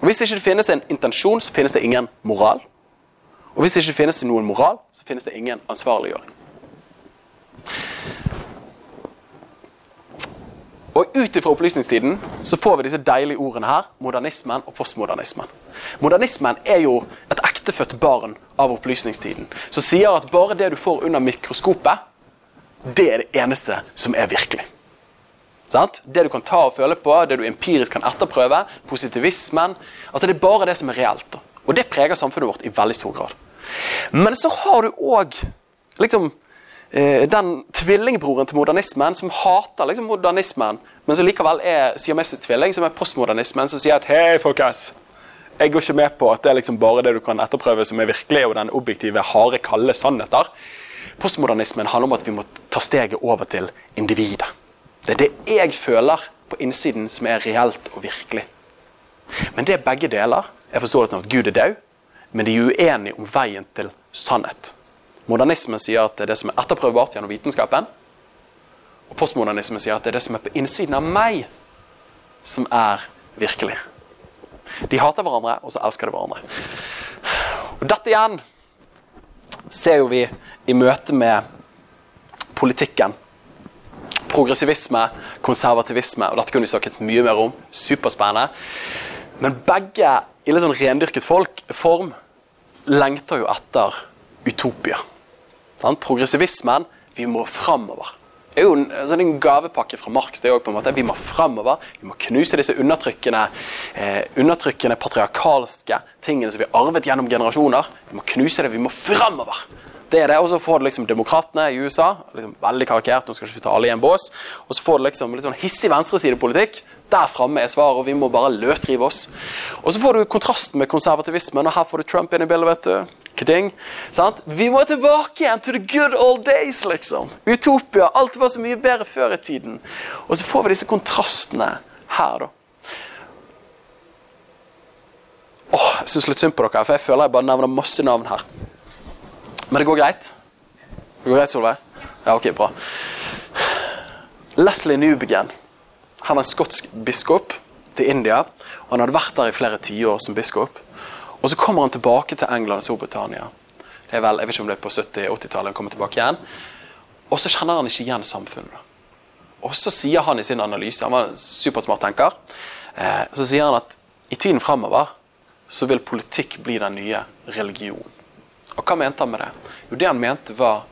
Og Hvis det ikke finnes en intensjon, så finnes det ingen moral. Og hvis det ikke finnes noen moral, så finnes det ingen ansvarliggjøring. Og ut ifra opplysningstiden så får vi disse deilige ordene her, modernismen og postmodernismen. Modernismen er jo et ektefødt barn av opplysningstiden, som sier at bare det du får under mikroskopet, det er det eneste som er virkelig. Sant? Det du kan ta og føle på, det du empirisk kan etterprøve, positivismen altså Det er bare det som er reelt. Og det preger samfunnet vårt i veldig stor grad. Men så har du òg liksom, den tvillingbroren til modernismen som hater liksom, modernismen, men som likevel er siamesisk tvilling, som er postmodernismen, som sier at hei, folkens, jeg går ikke med på at det er liksom bare det du kan etterprøve som er virkelig, og den objektive, harde, kalde sannheter. Postmodernismen handler om at vi må ta steget over til individet. Det er det jeg føler på innsiden som er reelt og virkelig. Men det er begge deler er forståelsen av at Gud er død, men de er uenige om veien til sannhet. Modernismen sier at det er det som er etterprøvbart gjennom vitenskapen. Og postmodernismen sier at det er det som er på innsiden av meg, som er virkelig. De hater hverandre, og så elsker de hverandre. Og Dette igjen ser jo vi i møte med politikken progressivisme, konservativisme. og Dette kunne vi snakket mye mer om. Superspennende. Men begge i litt sånn rendyrket folk, form lengter jo etter utopia. Sånn? Progressivismen vi må framover. Det er jo en, altså en gavepakke fra Marx. det er jo på en måte, Vi må framover. Vi må knuse disse undertrykkende, eh, undertrykkende patriarkalske tingene som vi har arvet gjennom generasjoner. Vi må knuse det. Vi må framover. Det er det, Og så får du liksom demokratene i USA, liksom veldig karikert, nå skal ikke ta alle i en bås. Og så får du liksom litt sånn hissig venstresidepolitikk. Der framme er svaret, og vi må bare løsrive oss. Og så får du kontrasten med konservativismen, og her får du Trump inn i bildet. vet du. Kding? Vi må tilbake igjen to the good old days, liksom. Utopia. Alt var så mye bedre før i tiden. Og så får vi disse kontrastene her, da. Åh, Jeg syns litt synd på dere, for jeg føler jeg bare nevner masse navn her. Men det går greit? Det går greit, Solveig? Ja, ok, bra. Leslie Newbegin. Han var skotsk biskop til India. og Han hadde vært der i flere tiår som biskop. Og Så kommer han tilbake til England og Storbritannia. Det er vel, jeg vet ikke om det er på 70-80-tallet han kommer tilbake igjen. Og så kjenner han ikke igjen samfunnet. Og så sier han i sin analyse, han var en supersmart tenker, eh, så sier han at i tiden framover så vil politikk bli den nye religionen. Og hva mente han med det? Jo, det han mente var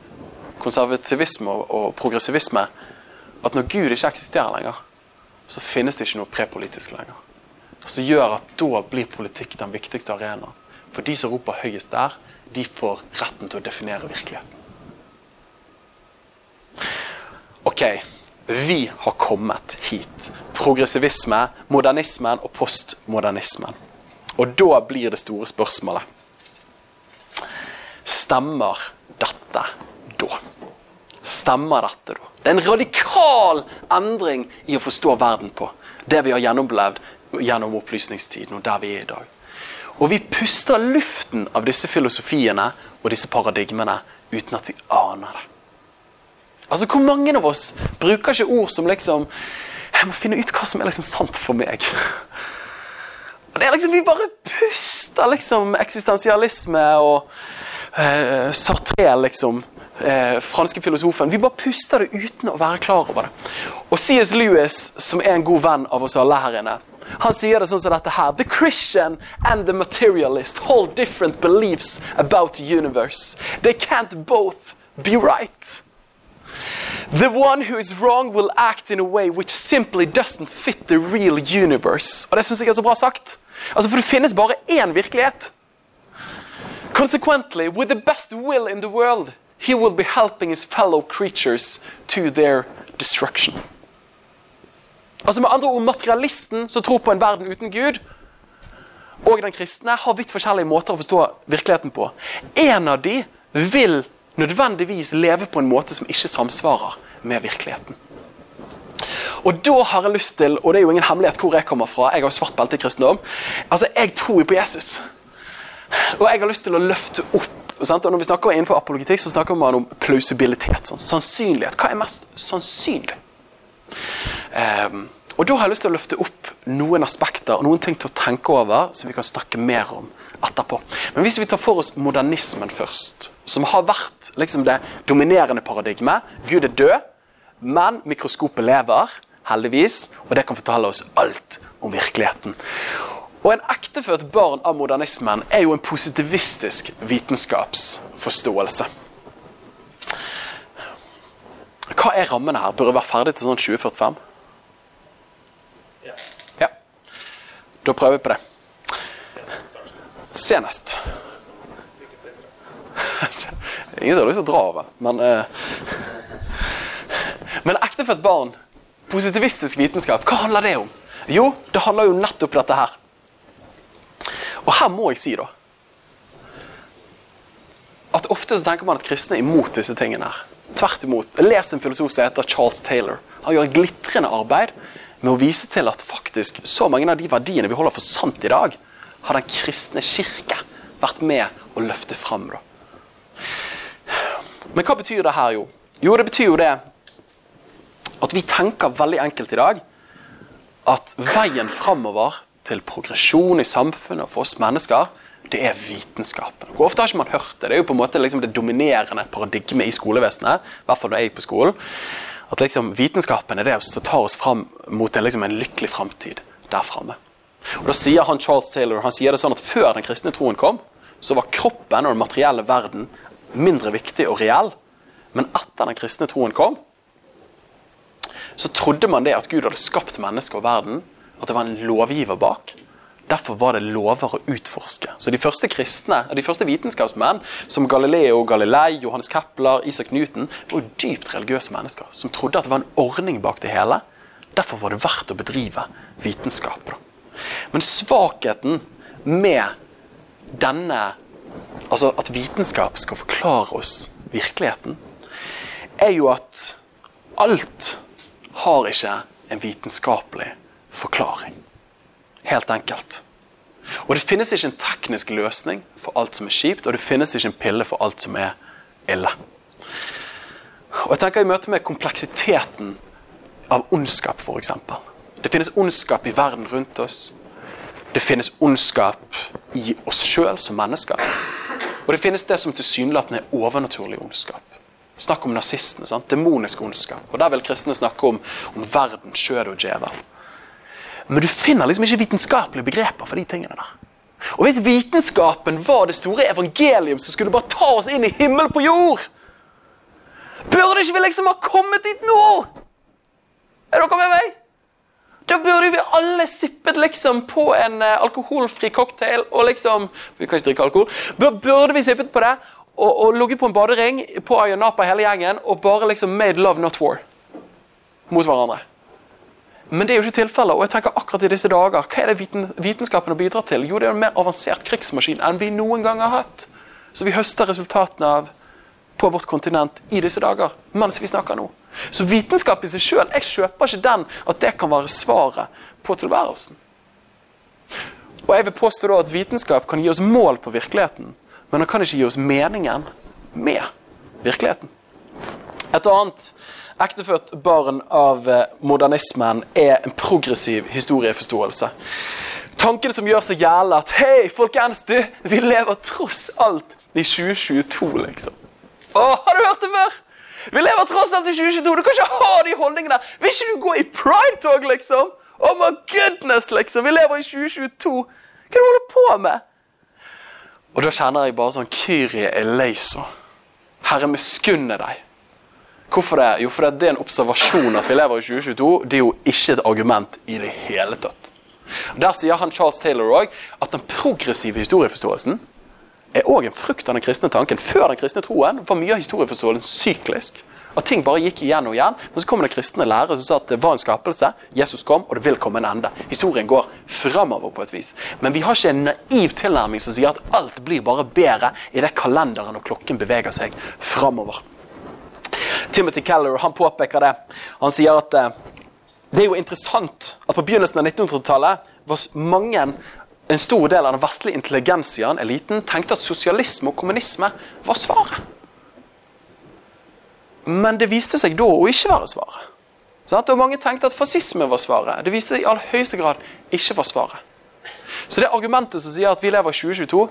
konservativisme og progressivisme. At når Gud ikke eksisterer lenger, så finnes det ikke noe prepolitisk lenger. Som gjør at da blir politikk den viktigste arenaen. For de som roper høyest der, de får retten til å definere virkeligheten. Ok, vi har kommet hit. Progressivisme, modernismen og postmodernismen. Og da blir det store spørsmålet Stemmer dette da? Stemmer dette da? Det er en radikal endring i å forstå verden på. Det vi har gjennomlevd gjennom opplysningstiden og der vi er i dag. Og vi puster luften av disse filosofiene og disse paradigmene uten at vi aner det. Altså, Hvor mange av oss bruker ikke ord som liksom Jeg må finne ut hva som er liksom sant for meg. Og det er liksom, Vi bare puster liksom eksistensialisme og eh, Sartre, liksom. Eh, franske filosofen. Vi bare puster det uten å være klar over det. Og C.S. Lewis, som er en god venn av oss alle her inne, han sier det sånn som dette her. The Christian and the materialist hold different beliefs about the universe. They can't both be right. The one who is wrong will act in a way which simply doesn't fit the real universe. Og det syns jeg er så bra sagt. Altså, For det finnes bare én virkelighet. Consequently, with the best will in the world, he will be helping his fellow creatures to their destruction. Altså med andre ord, Materialisten som tror på en verden uten Gud, og den kristne har vidt forskjellige måter å forstå virkeligheten på. En av de vil nødvendigvis leve på en måte som ikke samsvarer med virkeligheten. Og da har jeg lyst til, og det er jo ingen hemmelighet hvor jeg kommer fra, jeg har jo svart belte i kristendom, altså jeg tror jo på Jesus. Og jeg har lyst til å løfte opp? Og Når vi snakker innenfor apologetikk, så snakker man om plausibilitet. Sånn. Sannsynlighet. Hva er mest sannsynlig? Um, og Da har jeg lyst til å løfte opp noen aspekter og noen ting til å tenke over som vi kan snakke mer om etterpå. Men hvis vi tar for oss modernismen først, som har vært liksom det dominerende paradigmet Gud er død, men mikroskopet lever, heldigvis, og det kan fortelle oss alt om virkeligheten. Og En ekteført barn av modernismen er jo en positivistisk vitenskapsforståelse. Hva er rammene her? Bør det være ferdig til sånn 2045? Ja. Da prøver vi på det. Senest. Ingen som har lyst til å dra over, men uh... Men ektefødt barn, positivistisk vitenskap, hva handler det om? Jo, det handler jo nettopp dette her. Og her må jeg si, da At ofte så tenker man at kristne er imot disse tingene her. Tvert imot. Les en filosof som heter Charles Taylor. Han gjør et glitrende arbeid med å vise til at faktisk så mange av de verdiene vi holder for sant i dag, har Den kristne kirke vært med å løfte fram. Da. Men hva betyr det her, jo? Jo, det betyr jo det at vi tenker veldig enkelt i dag at veien framover til progresjon i samfunnet og for oss mennesker, det er vitenskapen. Hvor ofte har ikke man hørt det? Det er jo på en måte liksom det dominerende paradigmet i skolevesenet. I hvert fall når jeg er på skolen. At liksom vitenskapen er det som tar oss fram mot en, liksom en lykkelig framtid der framme. Og da sier han Charles Taylor han sier det sånn at før den kristne troen kom, så var kroppen og den materielle verden mindre viktig og reell. Men etter den kristne troen kom, så trodde man det at Gud hadde skapt mennesket og verden, at det var en lovgiver bak. Derfor var det lover å utforske. Så De første kristne, de første vitenskapsmenn, som Galileo Galilei, Johannes Kepler, Isak Newton, var jo dypt religiøse mennesker som trodde at det var en ordning bak det hele. Derfor var det verdt å bedrive vitenskap. Men svakheten med denne Altså at vitenskap skal forklare oss virkeligheten, er jo at alt har ikke en vitenskapelig forklaring. Helt enkelt. Og det finnes ikke en teknisk løsning for alt som er kjipt, og det finnes ikke en pille for alt som er ille. Og jeg tenker I møte med kompleksiteten av ondskap, f.eks. Det finnes ondskap i verden rundt oss. Det finnes ondskap i oss sjøl som mennesker. Og det finnes det som tilsynelatende er overnaturlig ondskap. Snakk om nazistene. sant? Demonisk ondskap. Og Der vil kristne snakke om, om verden, skjød og djevel. Men du finner liksom ikke vitenskapelige begreper for de tingene der. Og Hvis vitenskapen var det store evangelium som skulle bare ta oss inn i himmel på jord, burde ikke vi liksom ha kommet dit nå? Er dere med meg? Da burde vi alle sippet liksom på en uh, alkoholfri cocktail og liksom Vi kan ikke drikke alkohol. Burde vi sippet på det og, og ligget på en badering på Ayanapa hele gjengen og bare liksom made love, not war mot hverandre? Men det er jo ikke tilfellet. Og jeg tenker akkurat i disse dager, hva er det viten, vitenskapen bidrar til? Jo, det er en mer avansert krigsmaskin enn vi noen gang har hatt. Så vi høster resultatene av på vårt kontinent i disse dager, mens vi snakker nå. Så vitenskap i seg sjøl, jeg kjøper ikke den at det kan være svaret på tilværelsen. Og jeg vil påstå da at vitenskap kan gi oss mål på virkeligheten, men den kan ikke gi oss meningen med virkeligheten. Et annet ektefødt barn av eh, modernismen er en progressiv historieforståelse. Tanken som gjør seg gjeldende at hei, folkens, du, vi lever tross alt i 2022, liksom. Å, har du hørt det før? Vi lever tross alt i 2022. Du kan ikke ha de holdningene. Vil ikke du gå i pride-tog, liksom? Oh my goodness, liksom. Vi lever i 2022. Hva er det du holder på med? Og da kjenner jeg bare sånn Kyrie eleison. Herre, miskunne deg Hvorfor det? Jo, fordi det er en observasjon at vi lever i 2022. Det er jo ikke et argument i det hele tatt. Der sier han Charles Taylor òg at den progressive historieforståelsen er òg en frukt av den kristne tanken. Før den kristne troen var mye av historieforståelsen syklisk. At ting bare gikk igjen og igjen. Men så kom den kristne lærer som sa at det var en skapelse, Jesus kom, og det vil komme en ende. Historien går framover på et vis. Men vi har ikke en naiv tilnærming som sier at alt blir bare bedre idet kalenderen og klokken beveger seg framover. Timothy Keller han påpeker det. Han sier at eh, det er jo interessant at på begynnelsen av 1900-tallet var mange en stor del av den vestlige intelligensiaen, eliten, tenkte at sosialisme og kommunisme var svaret. Men det viste seg da å ikke være svaret. Sant? Og mange tenkte at fascisme var svaret. Det viste seg i all høyeste grad ikke var svaret. Så det argumentet som sier at vi lever i 2022,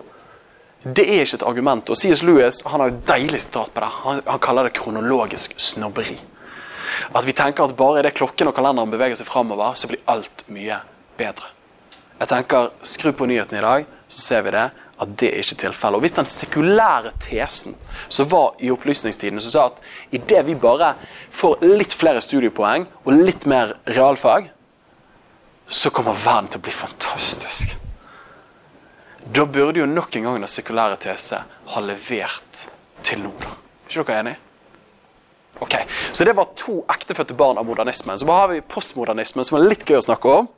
det er ikke et argument. Og C.S. Lewis han har jo deilig sitat på det. Han, han, kaller det kronologisk snobberi. At vi tenker at bare idet klokken og kalenderen beveger seg framover, så blir alt mye bedre. Jeg tenker, Skru på nyhetene i dag, så ser vi det at det er ikke tilfellet. Og Hvis den sekulære tesen som var i opplysningstiden, som sa at idet vi bare får litt flere studiepoeng og litt mer realfag, så kommer verden til å bli fantastisk. Da burde jo nok en gang den sekulære tese ha levert til nå. da. Er ikke dere enig? Ok, Så det var to ektefødte barn av modernismen. Så har vi postmodernismen, som er litt gøy å snakke om.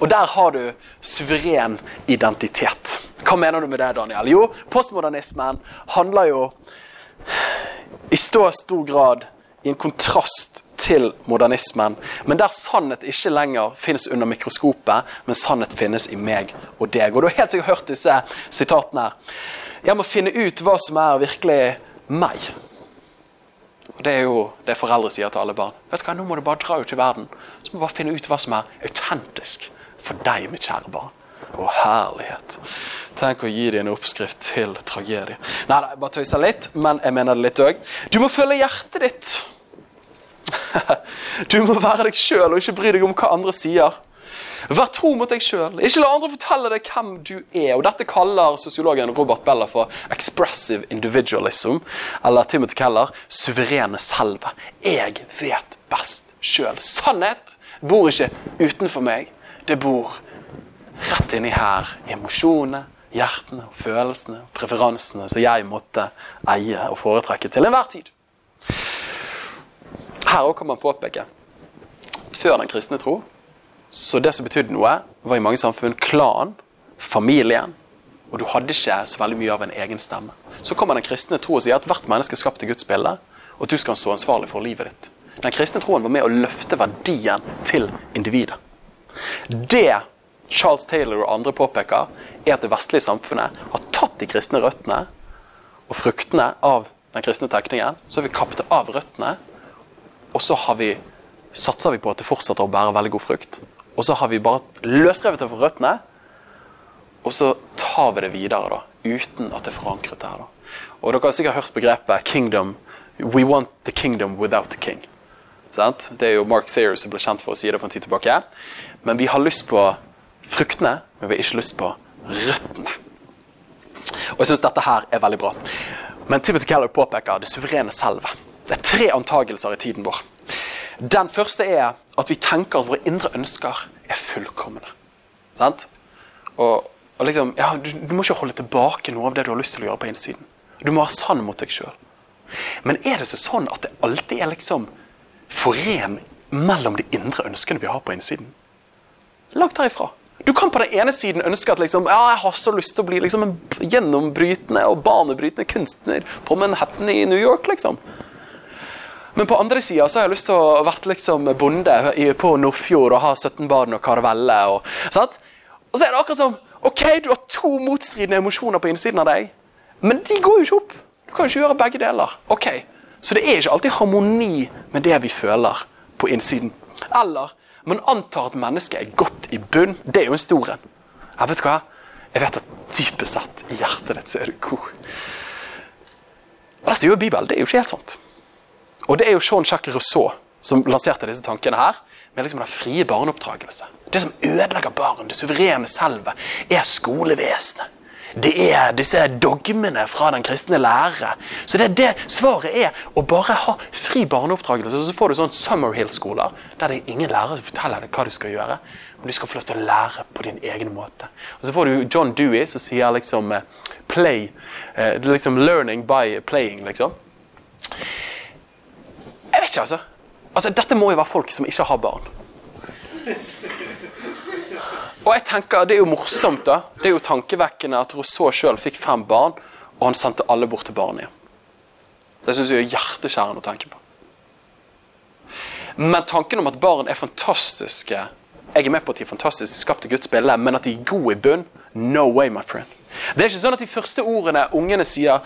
Og der har du suveren identitet. Hva mener du med det, Daniel? Jo, postmodernismen handler jo i stor, stor grad i en kontrast til modernismen. Men der sannhet ikke lenger finnes under mikroskopet, men sannhet finnes i meg og deg. Og Du har helt sikkert hørt disse sitatene. her. Jeg må finne ut hva som er virkelig meg. Og Det er jo det foreldre sier til alle barn. Vet du hva, Nå må du bare dra ut i verden så må du bare finne ut hva som er autentisk for deg, mitt kjære barn. Å, herlighet. Tenk å gi dem en oppskrift til tragedie. Nei, nei, bare tøyser litt, men jeg mener det litt òg. Du må følge hjertet ditt. [laughs] Du må være deg sjøl og ikke bry deg om hva andre sier. Vær tro mot deg sjøl. Ikke la andre fortelle deg hvem du er. Og Dette kaller sosiologen Robert Bella for 'expressive individualism', eller Timothy Keller 'suverene selve'. Jeg vet best sjøl. Sannhet bor ikke utenfor meg. Det bor rett inni her. Emosjonene, hjertene, følelsene, preferansene som jeg måtte eie og foretrekke til enhver tid. Her òg kan man påpeke før den kristne tro så det som betydde noe, var i mange samfunn klan, familien. Og du hadde ikke så veldig mye av en egen stemme. Så kommer den kristne tro og sier at hvert menneske er skapt i Guds bilde, og at du skal stå ansvarlig for livet ditt. Den kristne troen var med å løfte verdien til individet. Det Charles Taylor og andre påpeker, er at det vestlige samfunnet har tatt de kristne røttene og fruktene av den kristne tenkningen. Så har vi kappet av røttene, og så har vi, satser vi på at det fortsetter å bære veldig god frukt. Og så har vi bare løsrevet det fra røttene, og så tar vi det videre da, uten at det er forankret der. da. Og Dere har sikkert hørt begrepet 'kingdom'. We want the kingdom without the king. Sant? Det er jo Mark Sayers som ble kjent for å si det for en tid tilbake. Men vi har lyst på fruktene, men vi har ikke lyst på røttene. Og jeg syns dette her er veldig bra. Men Timothy Keller påpeker det suverene selve. Det er tre antagelser i tiden vår. Den første er at vi tenker at våre indre ønsker er fullkomne. Sant? Og, og liksom, ja, du, du, må ikke holde tilbake noe av det du har lyst til å gjøre på innsiden. Du må være sann mot deg sjøl. Men er det så sånn at det alltid er liksom foren mellom de indre ønskene vi har på innsiden? Langt herifra. Du kan på den ene siden ønske at liksom, ja, jeg har så lyst til å bli liksom en gjennombrytende og banebrytende kunstner på Manhattan i New York. liksom. Men på andre sida har jeg lyst til å være liksom bonde på Nordfjord og ha 17 barn og karavelle. Og, og så er det akkurat som OK, du har to motstridende emosjoner på innsiden av deg, men de går jo ikke opp. Du kan jo ikke gjøre begge deler. Ok, Så det er ikke alltid harmoni med det vi føler på innsiden. Eller man antar at mennesket er godt i bunn. Det er jo en stor en. Jeg vet hva? Jeg vet at dypest sett i hjertet ditt så er du god. Og Det sier jo Bibelen. Det er jo ikke helt sant. Og det er jo Jean-Jacques Rousseau som lanserte disse tankene her. Med liksom den frie barneoppdragelse. Det som ødelegger barn, det suverene selve, er skolevesenet. det er disse dogmene fra den kristne lærere. Så det, det svaret er å bare ha fri barneoppdragelse. Så får du sånn Summerhill-skoler der det er ingen lærere som forteller deg hva du skal gjøre. Men du skal få lov til å lære på din egen måte. Og Så får du John Dewey som sier liksom eh, play. eh, liksom Learning by playing, liksom. Jeg vet ikke, altså. altså. Dette må jo være folk som ikke har barn. Og jeg tenker, Det er jo morsomt, da. Det er jo tankevekkende at Rousseau sjøl fikk fem barn, og han sendte alle bort til barnehjem. Det syns jeg er hjerteskjærende å tenke på. Men tanken om at barn er fantastiske Jeg er med på at de er fantastiske, skapt i Guds bilde, men at de er gode i bunn No way, my friend. Det er ikke sånn at de første ordene ungene sier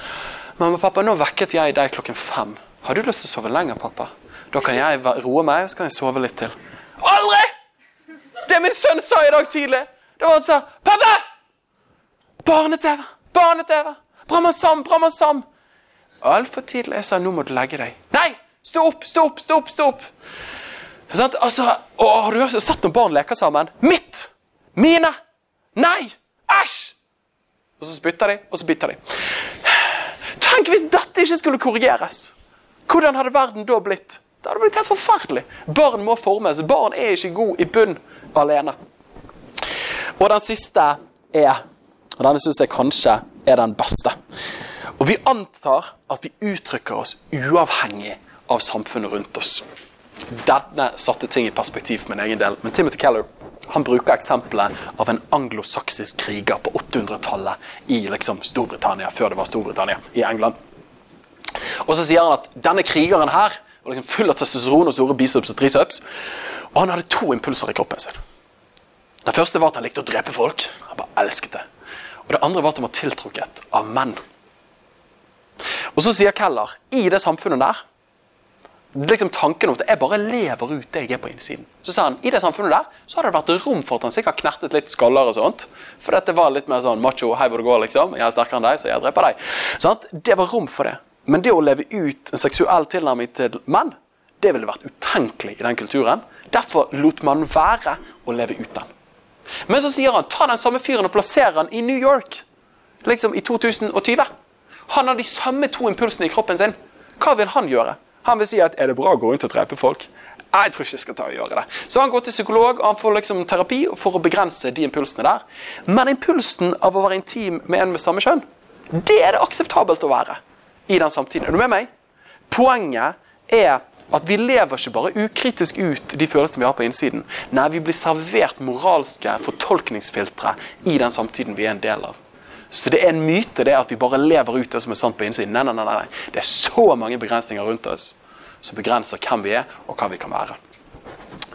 'Mamma, pappa, nå vekket jeg deg klokken fem. Har du lyst til å sove lenger, pappa?' 'Da kan jeg roe meg, og så kan jeg sove litt til.' Aldri! Det min sønn sa i dag tidlig, det var han sa 'Pappa! Barne-TV! Barne-TV! Brammasam! Brammasam!' Altfor tidlig. Jeg sa 'Nå må du legge deg'. Nei! Stå opp! Stå opp! Stå opp! stå opp. Sånn, altså, å, har du også sett noen barn leker sammen? Mitt! Mine! Nei! Æsj! Og så spytter de, og så biter de. Tenk hvis dette ikke skulle korrigeres! Hvordan hadde verden da blitt? Det hadde blitt helt forferdelig. Barn må formes. Barn er ikke god i bunn alene. Og den siste er, og denne syns jeg kanskje er den beste. Og vi antar at vi uttrykker oss uavhengig av samfunnet rundt oss. Denne satte ting i perspektiv for min egen del. Men Timothy Keller han bruker eksempelet av en anglosaksisk kriger på 800-tallet i liksom Storbritannia, før det var Storbritannia, i England. Og så sier han at denne krigeren her var liksom full av testosteron og store biceps og triceps. Og han hadde to impulser i kroppen sin. Den første var at han likte å drepe folk. Han bare elsket det. Og det andre var at han var tiltrukket av menn. Og så sier Keller i det samfunnet der liksom tanken om at jeg bare lever ut det jeg er på innsiden. Så sa han i det samfunnet der så hadde det vært rom for at han sikkert knertet litt skaller og sånt. For dette var litt mer sånn macho, hei hvor det går, liksom. Jeg er sterkere enn deg, så jeg dreper deg. Sånn? Det var rom for det. Men det å leve ut en seksuell tilnærming til menn, det ville vært utenkelig i den kulturen. Derfor lot man være å leve ut den. Men så sier han ta den samme fyren og plasser han i New York liksom i 2020. Han har de samme to impulsene i kroppen sin. Hva vil han gjøre? Han vil si at er det bra å gå rundt og drepe folk? Jeg tror ikke jeg skal ta og gjøre det. Så han går til psykolog og han får liksom terapi for å begrense de impulsene der. Men impulsen av å være intim med en med samme kjønn, det er det akseptabelt å være i den samtiden. Er du med meg? Poenget er at vi lever ikke bare ukritisk ut de følelsene vi har på innsiden. Nei, vi blir servert moralske fortolkningsfiltre i den samtiden vi er en del av. Så det er en myte det at vi bare lever ut det som er sant på innsiden. Nei, nei, nei, nei. Det er så mange begrensninger rundt oss som begrenser hvem vi er, og hva vi kan være.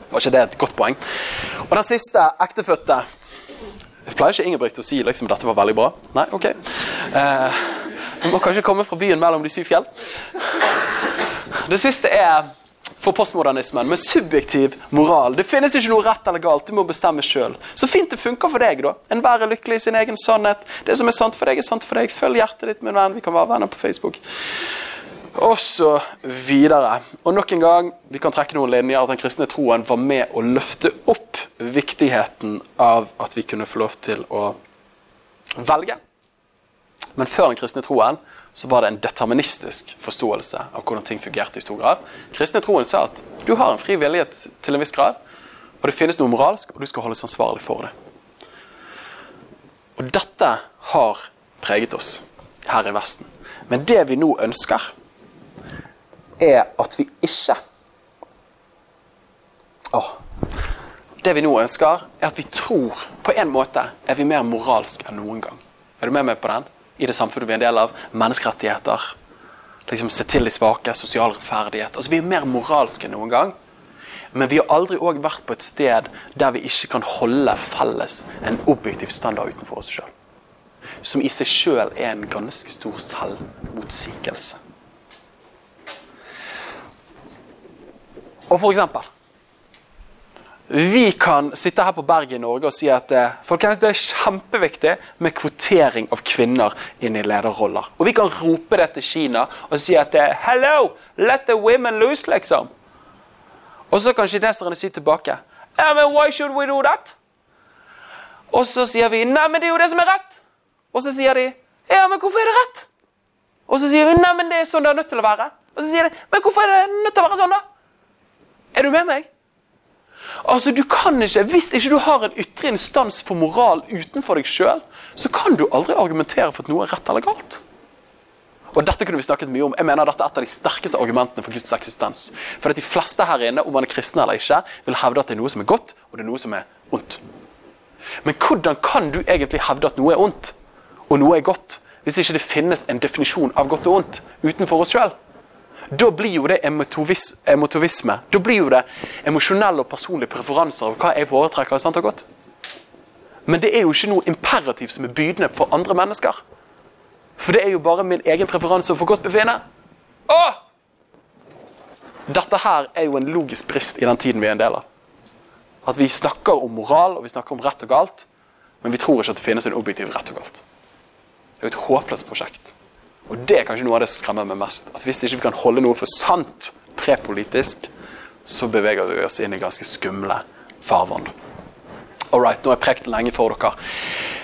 Var ikke det et godt poeng? Og den siste, ektefødte Jeg pleier ikke Ingebrigt å si liksom, dette var veldig bra. Nei, ok. Eh, må kanskje komme fra byen mellom de syv fjell. Det siste er for postmodernismen med subjektiv moral. Det finnes ikke noe rett eller galt, du må bestemme sjøl. Så fint det funker for deg, da. Enhver er lykkelig i sin egen sannhet. Det som er sant for deg, er sant for deg. Følg hjertet ditt, min venn. Vi kan være venner på Facebook. Og så videre. Og nok en gang, vi kan trekke noen linjer at den kristne troen var med å løfte opp viktigheten av at vi kunne få lov til å velge. Men før den kristne troen så var det en deterministisk forståelse av hvordan ting fungerte i stor grad. Kristne troen sa at du har en fri vilje til en viss grad, og det finnes noe moralsk, og du skal holdes ansvarlig for det. Og dette har preget oss her i Vesten. Men det vi nå ønsker, er at vi ikke Åh. Det vi nå ønsker, er at vi tror På en måte er vi mer moralsk enn noen gang. Er du med meg på den? I det samfunnet vi er en del av. Menneskerettigheter. Liksom Se til de svake. Sosial rettferdighet. Altså, vi er mer moralske enn noen gang. Men vi har aldri òg vært på et sted der vi ikke kan holde felles en objektiv standard utenfor oss sjøl. Som i seg sjøl er en ganske stor selvmotsigelse. Og for eksempel vi kan sitte her på berget i Norge og si at eh, folkens, det er kjempeviktig med kvotering av kvinner inn i lederroller. Og vi kan rope det til Kina og si at eh, Hello! Let the women loose, liksom. Og så kan kineserne si tilbake yeah, but Why should we do that? Og så sier vi nei, men det er jo det som er rett. Og så sier de ja, men hvorfor er det rett? Og så sier vi nei, men det er sånn det er nødt til å være. Og så sier de men hvorfor er det nødt til å være sånn, da? Er du med meg? Altså, du kan ikke, Hvis ikke du har en ytre instans for moral utenfor deg sjøl, så kan du aldri argumentere for at noe er rett eller galt. Og dette kunne vi snakket mye om. Jeg mener Dette er et av de sterkeste argumentene for Guds eksistens. For at De fleste her inne, om man er kristen eller ikke, vil hevde at det er noe som er godt, og det er noe som er ondt. Men hvordan kan du egentlig hevde at noe er ondt, og noe er godt, hvis ikke det finnes en definisjon av godt og ondt utenfor oss sjøl? Da blir jo det emotivis, emotivisme. Da blir jo det emosjonelle og personlige preferanser av hva jeg foretrekker. sant og godt. Men det er jo ikke noe imperativ som er bydende for andre mennesker. For det er jo bare min egen preferanse for godt befinne. Åh! Dette her er jo en logisk brist i den tiden vi er en del av. At vi snakker om moral og vi snakker om rett og galt, men vi tror ikke at det finnes en objektiv rett og galt. Det er jo et håpløst prosjekt. Og det er kanskje noe av det som skremmer meg mest. At hvis ikke vi kan holde noe for sant prepolitisk, så beveger vi oss inn i ganske skumle farvann. All right, nå har jeg prekt lenge for dere.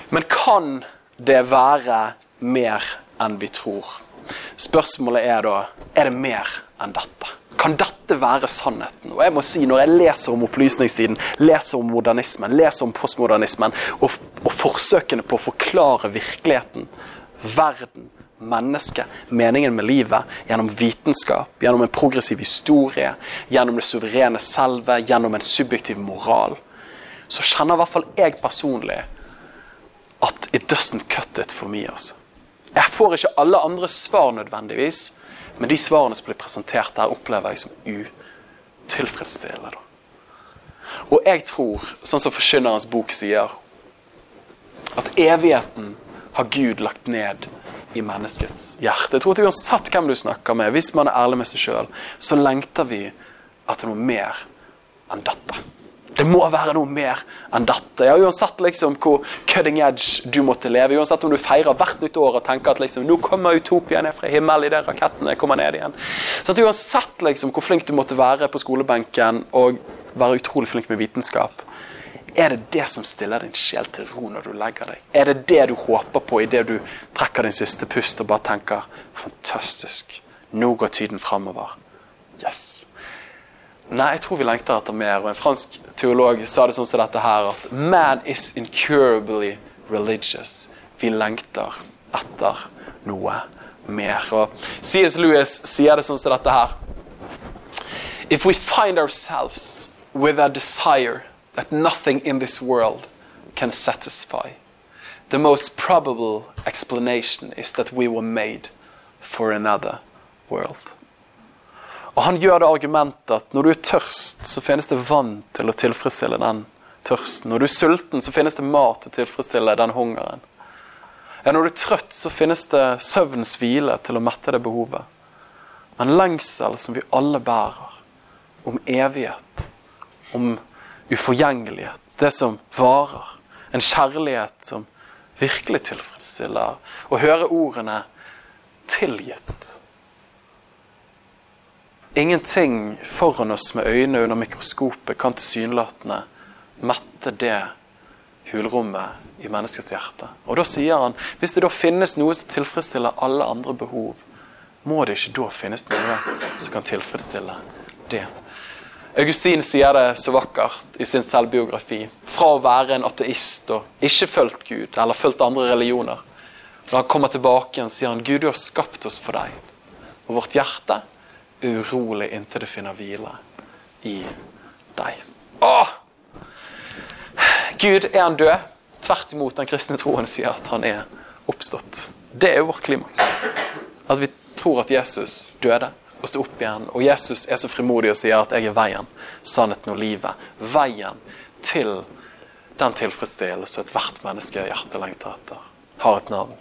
Men kan det være mer enn vi tror? Spørsmålet er da er det mer enn dette. Kan dette være sannheten? Og jeg må si, Når jeg leser om opplysningstiden, leser om modernismen, leser om postmodernismen og, og forsøkene på å forklare virkeligheten, verden, mennesket, meningen med livet, gjennom vitenskap, gjennom en progressiv historie, gjennom det suverene selve, gjennom en subjektiv moral, så kjenner i hvert fall jeg personlig at it doesn't cut it for me. altså. Jeg får ikke alle andre svar nødvendigvis, men de svarene som blir presentert der, opplever jeg som utilfredsstillende. Og jeg tror, sånn som Forkynnerens bok sier, at evigheten har Gud lagt ned i menneskets hjerte. Jeg tror at Uansett hvem du snakker med, hvis man er ærlig med seg sjøl, så lengter vi etter noe mer enn dette. Det må være noe mer enn dette. Ja, Uansett liksom hvor cutting edge du måtte leve, uansett om du feirer hvert nytt år og tenker at liksom, nå kommer utopia ned fra himmelen idet rakettene kommer ned igjen. Så Uansett liksom hvor flink du måtte være på skolebenken og være utrolig flink med vitenskap, er det det som stiller din sjel til ro når du legger deg? Er det det du håper på idet du trekker din siste pust og bare tenker fantastisk, nå går tiden framover. Yes. Nei, jeg tror vi lengter etter mer. Og En fransk teolog sa det sånn som dette her, at man is incurably religious. Vi lengter etter noe mer. Og C.S. Lewis sier det sånn som dette her. If we find ourselves with a desire that nothing in this world can satisfy, the most probable explanation is that we were made for another world. Og Han gjør det argumentet at når du er tørst, så finnes det vann til å tilfredsstille den tørsten. Når du er sulten, så finnes det mat til å tilfredsstille den hungeren. Ja, når du er trøtt, så finnes det søvnens hvile til å mette det behovet. Men lengsel som vi alle bærer, om evighet, om uforgjengelighet, det som varer, en kjærlighet som virkelig tilfredsstiller, å høre ordene 'tilgitt' Ingenting foran oss med øynene under mikroskopet kan tilsynelatende mette det hulrommet i menneskets hjerte. Og da sier han hvis det da finnes noe som tilfredsstiller alle andre behov, må det ikke da finnes noe som kan tilfredsstille det. Augustin sier det så vakkert i sin selvbiografi. Fra å være en ateist og ikke fulgt Gud eller fulgt andre religioner. Når han kommer tilbake igjen, sier han Gud, du har skapt oss for deg. Og vårt hjerte urolig inntil det finner hvile i deg. Åh! Gud, er han død? Tvert imot den kristne troen sier at han er oppstått. Det er jo vårt klimaks. At vi tror at Jesus døde og stå opp igjen. Og Jesus er så frimodig og sier at 'jeg er veien, sannheten og livet'. Veien til den tilfredsstillelse ethvert menneske hjertet lengter etter, har et navn,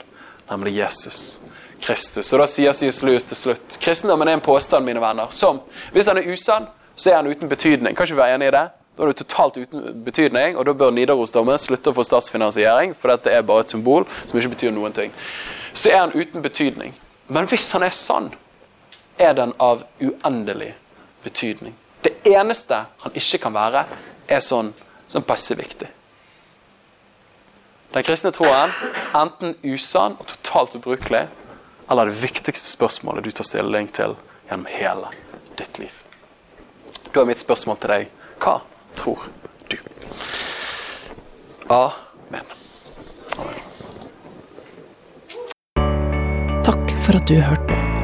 nemlig Jesus. Kristus. Og Da sier C.S. Lewis til slutt kristendommen er en påstand mine venner, som hvis den er usann, så er den uten betydning. Kan ikke vi være enig i det? Da er det totalt uten betydning, og da bør Nidarosdomen slutte å få statsfinansiering, for dette er bare et symbol som ikke betyr noen ting. Så er han uten betydning. Men hvis han er sann, er den av uendelig betydning. Det eneste han ikke kan være, er sånn, sånn passe viktig. den kristne troen enten usann og totalt ubrukelig, eller det viktigste spørsmålet du tar stilling til gjennom hele ditt liv? Da er mitt spørsmål til deg hva tror du? Amen. Amen. Takk for at du hørte på.